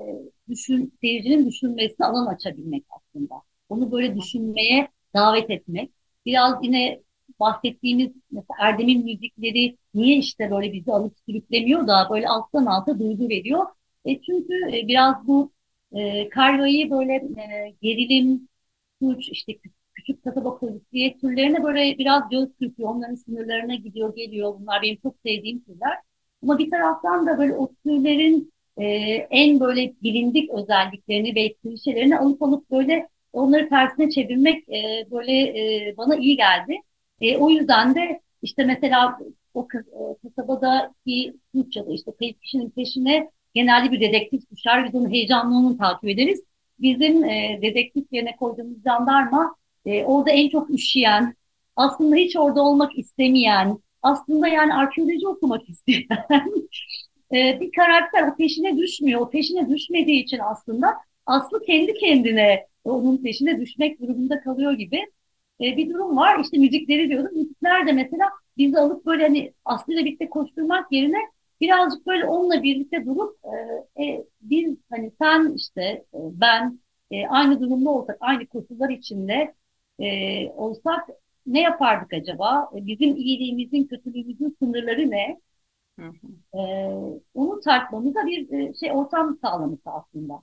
düşün seyircinin düşünmesine alan açabilmek aslında. Onu böyle düşünmeye davet etmek. Biraz yine bahsettiğimiz mesela Erdem'in müzikleri niye işte böyle bizi alıp sürüklemiyor da böyle alttan alta duygu veriyor. E çünkü e, biraz bu e, Karlo'yu böyle e, gerilim, suç, işte küçük kasaba polisiye türlerine böyle biraz göz kırpıyor. Onların sınırlarına gidiyor, geliyor. Bunlar benim çok sevdiğim türler. Ama bir taraftan da böyle o türlerin e, en böyle bilindik özelliklerini ve klişelerini alıp alıp böyle onları tersine çevirmek e, böyle e, bana iyi geldi. E, o yüzden de işte mesela o kasabadaki suç da işte kayıp kişinin peşine genelde bir dedektif düşer. Biz onu heyecanla onu takip ederiz. Bizim e, dedektif yerine koyduğumuz jandarma e, orada en çok üşüyen, aslında hiç orada olmak istemeyen, aslında yani arkeoloji okumak isteyen e, bir karakter o peşine düşmüyor. O peşine düşmediği için aslında Aslı kendi kendine onun peşine düşmek durumunda kalıyor gibi e, bir durum var. İşte müzikleri diyordum. Müzikler de mesela bizi alıp böyle hani Aslı ile birlikte koşturmak yerine birazcık böyle onunla birlikte durup e, e, biz hani sen işte e, ben e, aynı durumda olsak, aynı koşullar içinde e, olsak ne yapardık acaba? E, bizim iyiliğimizin, kötülüğümüzün sınırları ne? Hı hı. Onu tartmamıza bir e, şey ortam sağlaması aslında.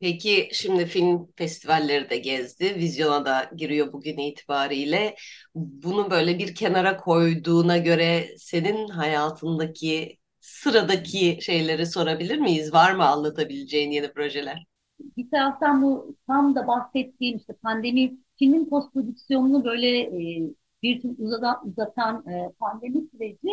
Peki şimdi film festivalleri de gezdi. Vizyona da giriyor bugün itibariyle. Bunu böyle bir kenara koyduğuna göre senin hayatındaki sıradaki şeyleri sorabilir miyiz? Var mı anlatabileceğin yeni projeler? Bir taraftan bu tam da bahsettiğim işte pandemi filmin post prodüksiyonunu böyle e, bir tür uzatan, uzatan e, pandemi süreci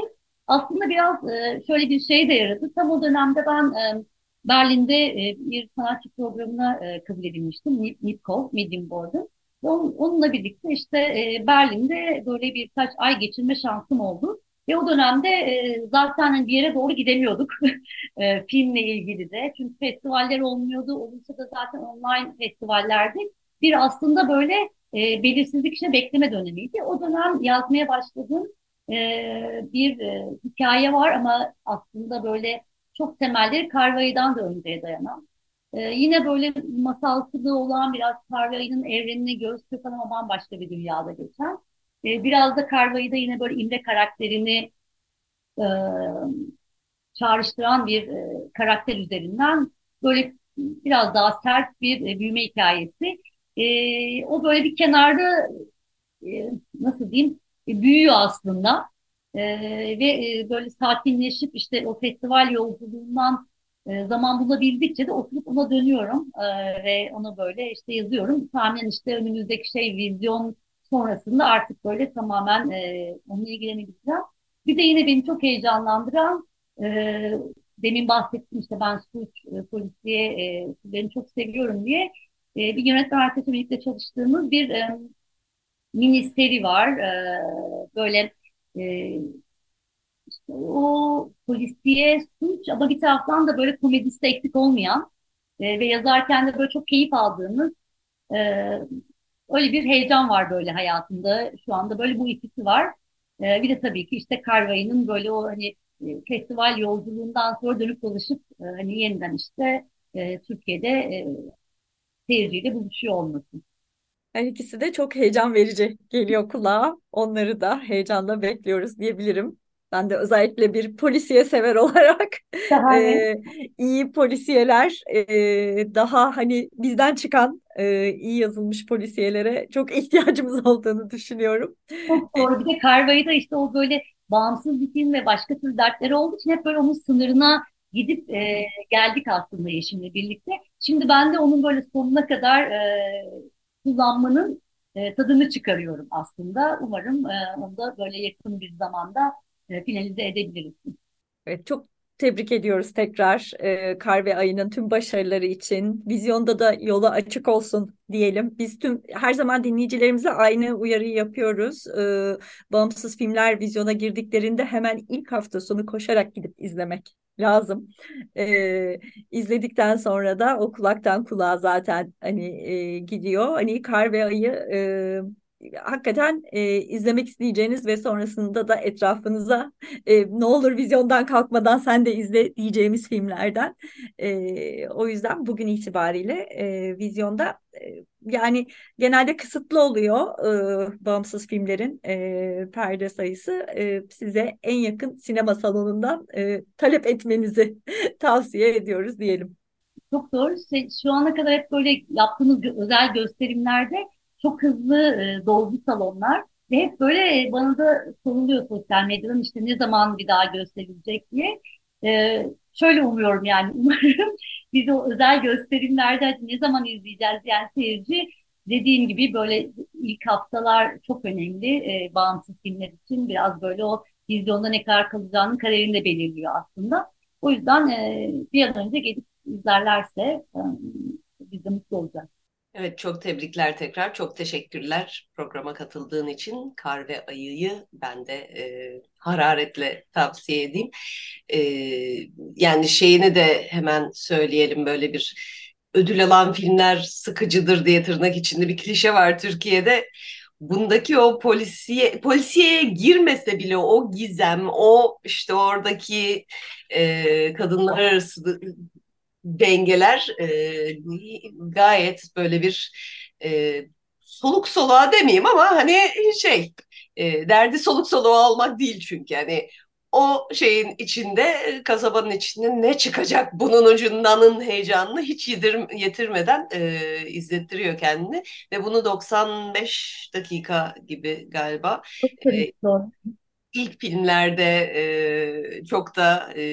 aslında biraz e, şöyle bir şey de yaradı. Tam o dönemde ben e, Berlin'de e, bir sanatçı programına e, kabul edilmiştim. Nipkow, Medium Board'un. onunla birlikte işte e, Berlin'de böyle birkaç ay geçirme şansım oldu. Ve o dönemde e, zaten hani bir yere doğru gidemiyorduk e, filmle ilgili de. Çünkü festivaller olmuyordu. Olursa da zaten online festivallerdi. Bir aslında böyle e, belirsizlik işte bekleme dönemiydi. O dönem yazmaya başladığım e, bir e, hikaye var ama aslında böyle çok temelleri Carvey'den de önceye dayanan. Ee, yine böyle masalsılığı olan biraz Carvey'nin evrenine göz kırpan ama bambaşka bir dünyada geçen. Ee, biraz da Carvey'de yine böyle İmre karakterini e, çağrıştıran bir e, karakter üzerinden böyle biraz daha sert bir e, büyüme hikayesi. E, o böyle bir kenarda e, nasıl diyeyim e, büyüyor aslında. E, ve e, böyle sakinleşip işte o festival yolculuğundan e, zaman bulabildikçe de oturup ona dönüyorum e, ve onu böyle işte yazıyorum. Tamamen işte önümüzdeki şey vizyon sonrasında artık böyle tamamen e, onunla ilgilenebileceğim. Bir de yine beni çok heyecanlandıran e, demin bahsettim işte ben suç, e, polisiye e, beni çok seviyorum diye e, bir yönetmen arkadaşımla çalıştığımız bir e, mini seri var. E, böyle e, işte o polisiye suç ama bir taraftan da böyle komedisi eksik olmayan e, ve yazarken de böyle çok keyif aldığımız e, öyle bir heyecan var böyle hayatımda. Şu anda böyle bu ikisi var. E, bir de tabii ki işte Carvey'nin böyle o hani e, festival yolculuğundan sonra dönüp dolaşıp e, hani yeniden işte e, Türkiye'de e, seyirciyle buluşuyor olması. Her ikisi de çok heyecan verici geliyor kulağa. Onları da heyecanla bekliyoruz diyebilirim. Ben de özellikle bir polisiye sever olarak e, iyi polisiyeler e, daha hani bizden çıkan e, iyi yazılmış polisiyelere çok ihtiyacımız olduğunu düşünüyorum. Çok doğru. Bir de Carvey'da işte o böyle bağımsız bir film ve başka tür dertleri olduğu için hep böyle onun sınırına gidip e, geldik aslında Yeşim'le birlikte. Şimdi ben de onun böyle sonuna kadar e, kullanmanın e, tadını çıkarıyorum aslında. Umarım e, onu da böyle yakın bir zamanda e, finalize edebiliriz. Evet, çok tebrik ediyoruz tekrar e, Kar ve Ayı'nın tüm başarıları için. Vizyonda da yolu açık olsun diyelim. Biz tüm her zaman dinleyicilerimize aynı uyarıyı yapıyoruz. E, bağımsız filmler vizyona girdiklerinde hemen ilk hafta sonu koşarak gidip izlemek lazım. E, izledikten sonra da o kulaktan kulağa zaten hani e, gidiyor. Hani Kar ve Ayı e, hakikaten e, izlemek isteyeceğiniz ve sonrasında da etrafınıza e, ne olur vizyondan kalkmadan sen de izle diyeceğimiz filmlerden. E, o yüzden bugün itibariyle e, vizyonda e, yani genelde kısıtlı oluyor e, bağımsız filmlerin e, perde sayısı. E, size en yakın sinema salonundan e, talep etmenizi tavsiye ediyoruz diyelim. Çok doğru. Şu ana kadar hep böyle yaptığımız özel gösterimlerde çok hızlı e, dolgu salonlar ve hep böyle bana da soruluyor sosyal medyadan işte ne zaman bir daha gösterilecek diye. E, şöyle umuyorum yani umarım biz o özel gösterimlerde ne zaman izleyeceğiz yani seyirci dediğim gibi böyle ilk haftalar çok önemli e, bağımsız filmler için biraz böyle o vizyonda ne kadar kalacağının kaderini de belirliyor aslında. O yüzden e, bir an önce gelip izlerlerse e, biz de mutlu olacağız. Evet çok tebrikler tekrar. Çok teşekkürler programa katıldığın için. Kar ve Ayı'yı ben de e, hararetle tavsiye edeyim. E, yani şeyini de hemen söyleyelim böyle bir ödül alan filmler sıkıcıdır diye tırnak içinde bir klişe var Türkiye'de. Bundaki o polisiye polisiyeye girmese bile o gizem, o işte oradaki e, kadınlar arası dengeler e, gayet böyle bir e, soluk soluğa demeyeyim ama hani şey e, derdi soluk soluğa almak değil çünkü. Yani o şeyin içinde kasabanın içinde ne çıkacak? Bunun ucundanın heyecanını hiç yedir, yetirmeden e, izlettiriyor kendini. Ve bunu 95 dakika gibi galiba e, ilk filmlerde e, çok da e,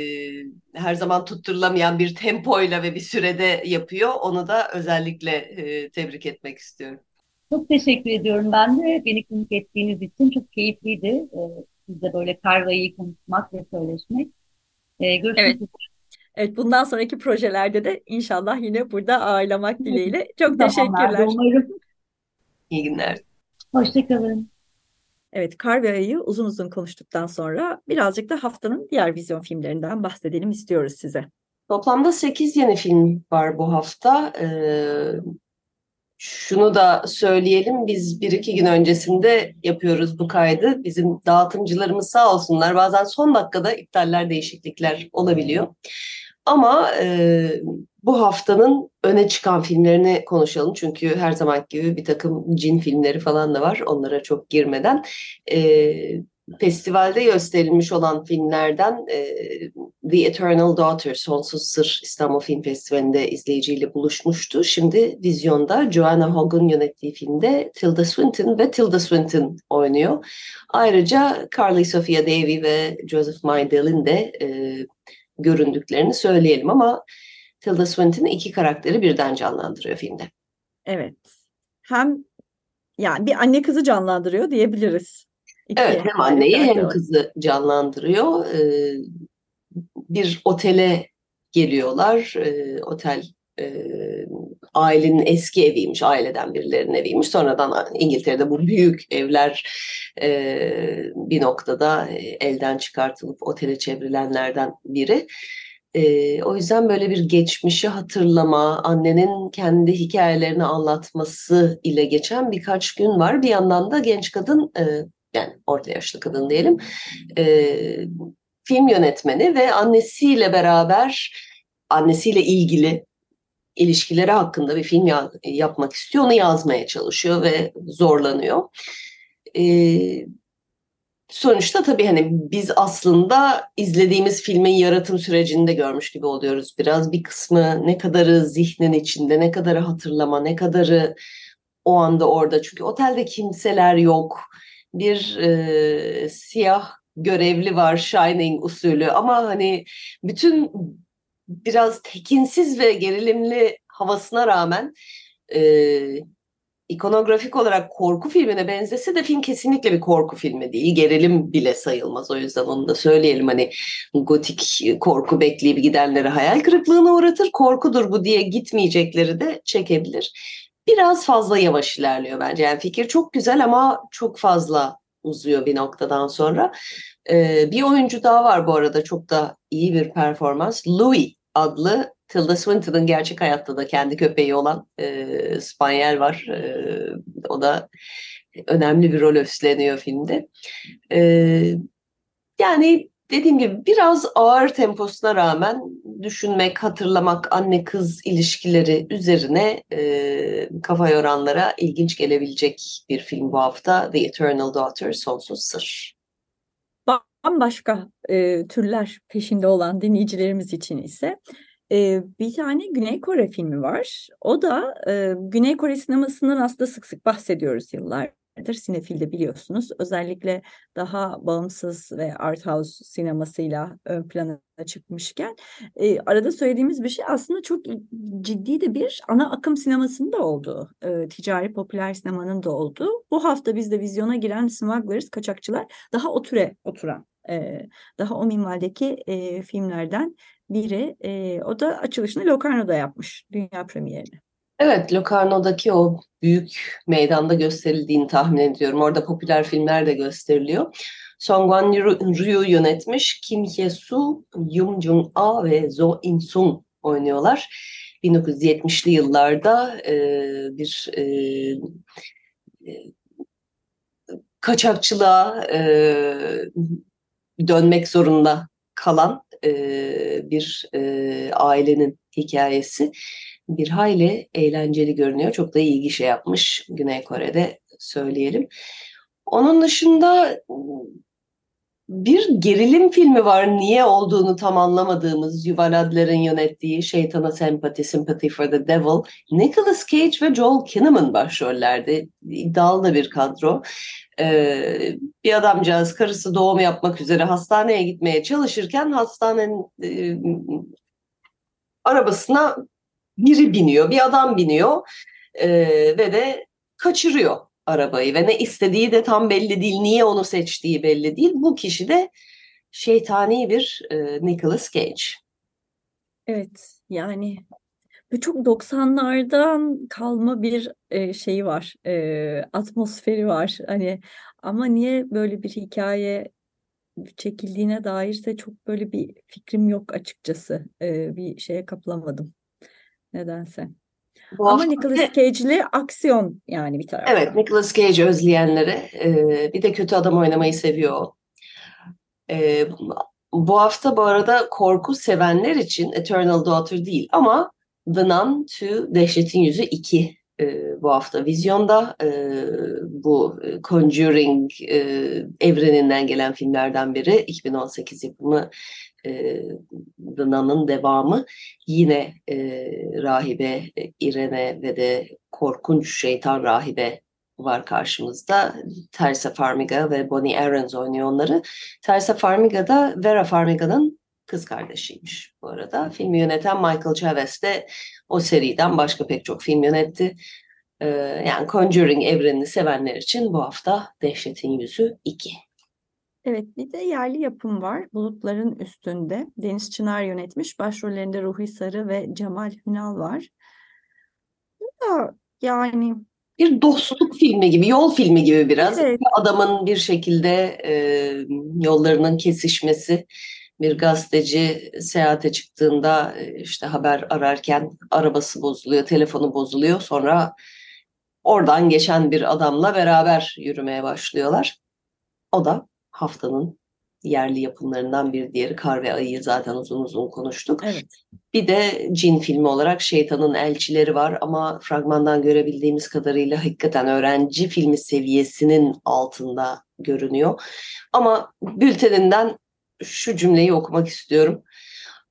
her zaman tutturulamayan bir tempoyla ve bir sürede yapıyor. Onu da özellikle e, tebrik etmek istiyorum. Çok teşekkür ediyorum ben de. Beni konuk ettiğiniz için çok keyifliydi. E, sizle böyle Karva'yı konuşmak ve söyleşmek. E, görüşmek evet. üzere. Evet, bundan sonraki projelerde de inşallah yine burada ağırlamak dileğiyle. Çok teşekkürler. Umarım. İyi günler. Hoşçakalın. Evet, Kar ve Ay'ı uzun uzun konuştuktan sonra birazcık da haftanın diğer vizyon filmlerinden bahsedelim istiyoruz size. Toplamda 8 yeni film var bu hafta. Ee, şunu da söyleyelim, biz bir iki gün öncesinde yapıyoruz bu kaydı. Bizim dağıtımcılarımız sağ olsunlar bazen son dakikada iptaller, değişiklikler olabiliyor. Ama e, bu haftanın öne çıkan filmlerini konuşalım. Çünkü her zaman gibi bir takım cin filmleri falan da var. Onlara çok girmeden. E, festivalde gösterilmiş olan filmlerden e, The Eternal Daughter, Sonsuz Sır İstanbul Film Festivali'nde izleyiciyle buluşmuştu. Şimdi vizyonda Joanna Hog'un yönettiği filmde Tilda Swinton ve Tilda Swinton oynuyor. Ayrıca Carly Sophia Davy ve Joseph Maidel'in de e, göründüklerini söyleyelim ama Tilda Swinton iki karakteri birden canlandırıyor filmde. Evet. Hem yani bir anne kızı canlandırıyor diyebiliriz. İki evet hem anneyi hem kızı canlandırıyor. Ee, bir otele geliyorlar. Ee, otel e, ailenin eski eviymiş, aileden birilerinin eviymiş. Sonradan İngiltere'de bu büyük evler e, bir noktada elden çıkartılıp otele çevrilenlerden biri. E, o yüzden böyle bir geçmişi hatırlama, annenin kendi hikayelerini anlatması ile geçen birkaç gün var. Bir yandan da genç kadın, e, yani orta yaşlı kadın diyelim, e, film yönetmeni ve annesiyle beraber annesiyle ilgili ilişkileri hakkında bir film ya- yapmak istiyor. Onu yazmaya çalışıyor ve zorlanıyor. Ee, sonuçta tabii hani biz aslında izlediğimiz filmin yaratım sürecinde görmüş gibi oluyoruz. Biraz bir kısmı ne kadarı zihnin içinde, ne kadarı hatırlama, ne kadarı o anda orada. Çünkü otelde kimseler yok. Bir e, siyah görevli var Shining usulü ama hani bütün biraz tekinsiz ve gerilimli havasına rağmen e, ikonografik olarak korku filmine benzese de film kesinlikle bir korku filmi değil. Gerilim bile sayılmaz. O yüzden onu da söyleyelim. Hani gotik korku bekleyip gidenleri hayal kırıklığına uğratır. Korkudur bu diye gitmeyecekleri de çekebilir. Biraz fazla yavaş ilerliyor bence. Yani fikir çok güzel ama çok fazla uzuyor bir noktadan sonra. Ee, bir oyuncu daha var bu arada çok da iyi bir performans. Louis adlı Tilda Swinton'ın gerçek hayatta da kendi köpeği olan e, Spanyel var. E, o da önemli bir rol üstleniyor filmde. E, yani dediğim gibi biraz ağır temposuna rağmen düşünmek, hatırlamak, anne kız ilişkileri üzerine e, kafa yoranlara ilginç gelebilecek bir film bu hafta. The Eternal Daughter, Sonsuz Sır. Bambaşka e, türler peşinde olan dinleyicilerimiz için ise e, bir tane Güney Kore filmi var. O da e, Güney Kore sinemasından aslında sık sık bahsediyoruz yıllar vardır. Sinefil'de biliyorsunuz. Özellikle daha bağımsız ve art house sinemasıyla ön plana çıkmışken e, arada söylediğimiz bir şey aslında çok ciddi de bir ana akım sinemasının da olduğu, e, ticari popüler sinemanın da olduğu. Bu hafta bizde vizyona giren Smugglers, Kaçakçılar daha oture oturan, e, daha o minvaldeki e, filmlerden biri. E, o da açılışını Locarno'da yapmış, dünya premierini. Evet, Locarno'daki o büyük meydanda gösterildiğini tahmin ediyorum. Orada popüler filmler de gösteriliyor. Song Wan Ryu yönetmiş. Kim Hye-soo, Yum Jung-a ve Zo In-sung oynuyorlar. 1970'li yıllarda e, bir e, e, kaçakçılığa e, dönmek zorunda kalan e, bir e, ailenin hikayesi bir hayli eğlenceli görünüyor. Çok da iyi gişe yapmış Güney Kore'de söyleyelim. Onun dışında bir gerilim filmi var. Niye olduğunu tam anlamadığımız Yuval Adler'in yönettiği Şeytana Sempati, Sympathy for the Devil. Nicholas Cage ve Joel Kinnaman başrollerde. İddialı bir kadro. Ee, bir adamcağız karısı doğum yapmak üzere hastaneye gitmeye çalışırken hastanenin e, arabasına biri biniyor, bir adam biniyor e, ve de kaçırıyor arabayı ve ne istediği de tam belli değil, niye onu seçtiği belli değil. Bu kişi de şeytani bir e, Nicholas Cage. Evet, yani bu çok 90'lardan kalma bir e, şeyi var, e, atmosferi var. Hani ama niye böyle bir hikaye çekildiğine dairse çok böyle bir fikrim yok açıkçası. E, bir şeye kapılamadım nedense. Bu Ama hafta... Nicolas Cage'li aksiyon yani bir taraftan. Evet, Nicolas Cage özleyenlere e, bir de kötü adam oynamayı seviyor. E, bu hafta bu arada korku sevenler için Eternal Daughter değil ama The Nun 2 Dehşetin Yüzü 2 e, bu hafta vizyonda. E, bu Conjuring e, evreninden gelen filmlerden biri. 2018 yapımı e, Nun'ın devamı. Yine e, rahibe Irene ve de korkunç şeytan rahibe var karşımızda. Teresa Farmiga ve Bonnie Aarons oynuyor onları. Teresa Farmiga da Vera Farmiga'nın kız kardeşiymiş bu arada. Filmi yöneten Michael Chavez de o seriden başka pek çok film yönetti. Ee, yani Conjuring evrenini sevenler için bu hafta Dehşetin Yüzü 2. Evet, bir de yerli yapım var. Bulutların Üstünde. Deniz Çınar yönetmiş. Başrollerinde Ruhi Sarı ve Cemal Hünal var. Bu da yani bir dostluk filmi gibi, yol filmi gibi biraz. Evet. Adamın bir şekilde e, yollarının kesişmesi, bir gazeteci seyahate çıktığında işte haber ararken arabası bozuluyor, telefonu bozuluyor. Sonra oradan geçen bir adamla beraber yürümeye başlıyorlar. O da haftanın yerli yapımlarından bir diğeri Kar ve Ayı'yı zaten uzun uzun konuştuk. Evet. Bir de cin filmi olarak Şeytanın Elçileri var ama fragmandan görebildiğimiz kadarıyla hakikaten öğrenci filmi seviyesinin altında görünüyor. Ama bülteninden şu cümleyi okumak istiyorum.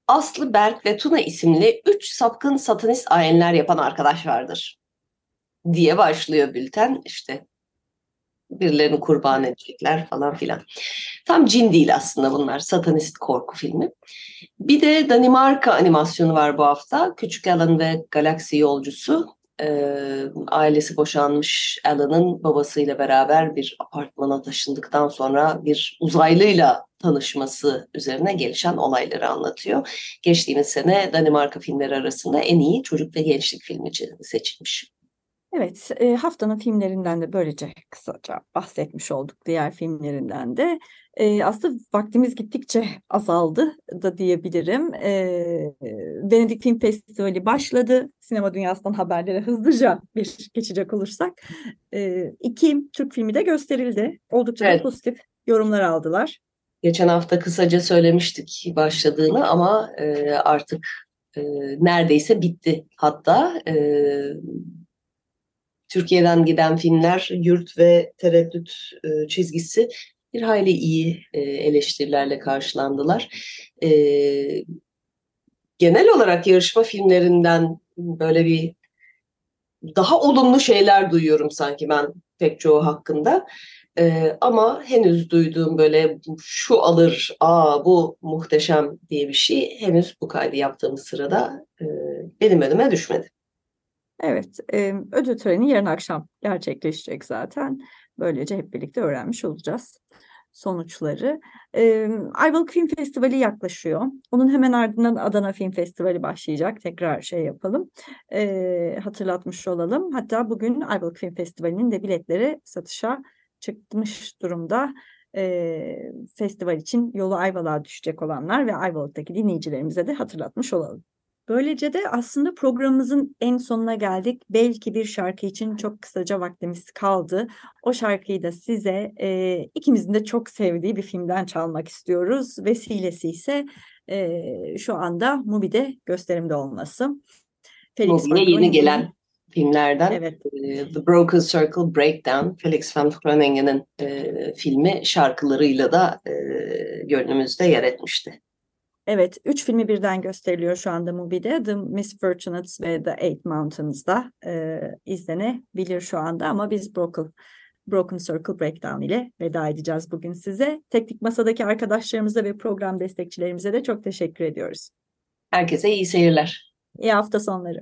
Aslı Berk ve Tuna isimli üç sapkın satanist ayinler yapan arkadaş vardır diye başlıyor bülten. İşte birilerini kurban edecekler falan filan. Tam cin değil aslında bunlar. Satanist korku filmi. Bir de Danimarka animasyonu var bu hafta. Küçük Alan ve Galaksi Yolcusu. e, ailesi boşanmış Alan'ın babasıyla beraber bir apartmana taşındıktan sonra bir uzaylıyla tanışması üzerine gelişen olayları anlatıyor. Geçtiğimiz sene Danimarka filmleri arasında en iyi çocuk ve gençlik filmi seçilmiş. Evet, e, haftanın filmlerinden de böylece kısaca bahsetmiş olduk. Diğer filmlerinden de. E, aslında vaktimiz gittikçe azaldı da diyebilirim. E, Venedik Film Festivali başladı. Sinema dünyasından haberlere hızlıca bir geçecek olursak. E, iki Türk filmi de gösterildi. Oldukça evet. pozitif yorumlar aldılar. Geçen hafta kısaca söylemiştik başladığını ama e, artık e, neredeyse bitti. Hatta e, Türkiye'den giden filmler yurt ve tereddüt e, çizgisi bir hayli iyi e, eleştirilerle karşılandılar. E, genel olarak yarışma filmlerinden böyle bir daha olumlu şeyler duyuyorum sanki ben pek çoğu hakkında. Ee, ama henüz duyduğum böyle şu alır, aa bu muhteşem diye bir şey henüz bu kaydı yaptığımız sırada e, benim önüme düşmedi. Evet, e, ödül töreni yarın akşam gerçekleşecek zaten. Böylece hep birlikte öğrenmiş olacağız sonuçları. E, Ayvalık Film Festivali yaklaşıyor. Onun hemen ardından Adana Film Festivali başlayacak. Tekrar şey yapalım, e, hatırlatmış olalım. Hatta bugün Ayvalık Film Festivali'nin de biletleri satışa çıkmış durumda. E, festival için yolu Ayvalık'a düşecek olanlar ve Ayvalık'taki dinleyicilerimize de hatırlatmış olalım. Böylece de aslında programımızın en sonuna geldik. Belki bir şarkı için çok kısaca vaktimiz kaldı. O şarkıyı da size e, ikimizin de çok sevdiği bir filmden çalmak istiyoruz. Vesilesi ise e, şu anda Mubi'de gösterimde olması. Felix Mubi'ye yeni gelen filmlerden evet. The Broken Circle Breakdown, Felix van Groeningen'in e, filmi şarkılarıyla da e, gönlümüzde yer etmişti. Evet, üç filmi birden gösteriliyor şu anda Mubi'de. The Misfortunates ve The Eight Mountains'da e, izlenebilir şu anda ama biz Broken, Broken Circle Breakdown ile veda edeceğiz bugün size. Teknik Masa'daki arkadaşlarımıza ve program destekçilerimize de çok teşekkür ediyoruz. Herkese iyi seyirler. İyi hafta sonları.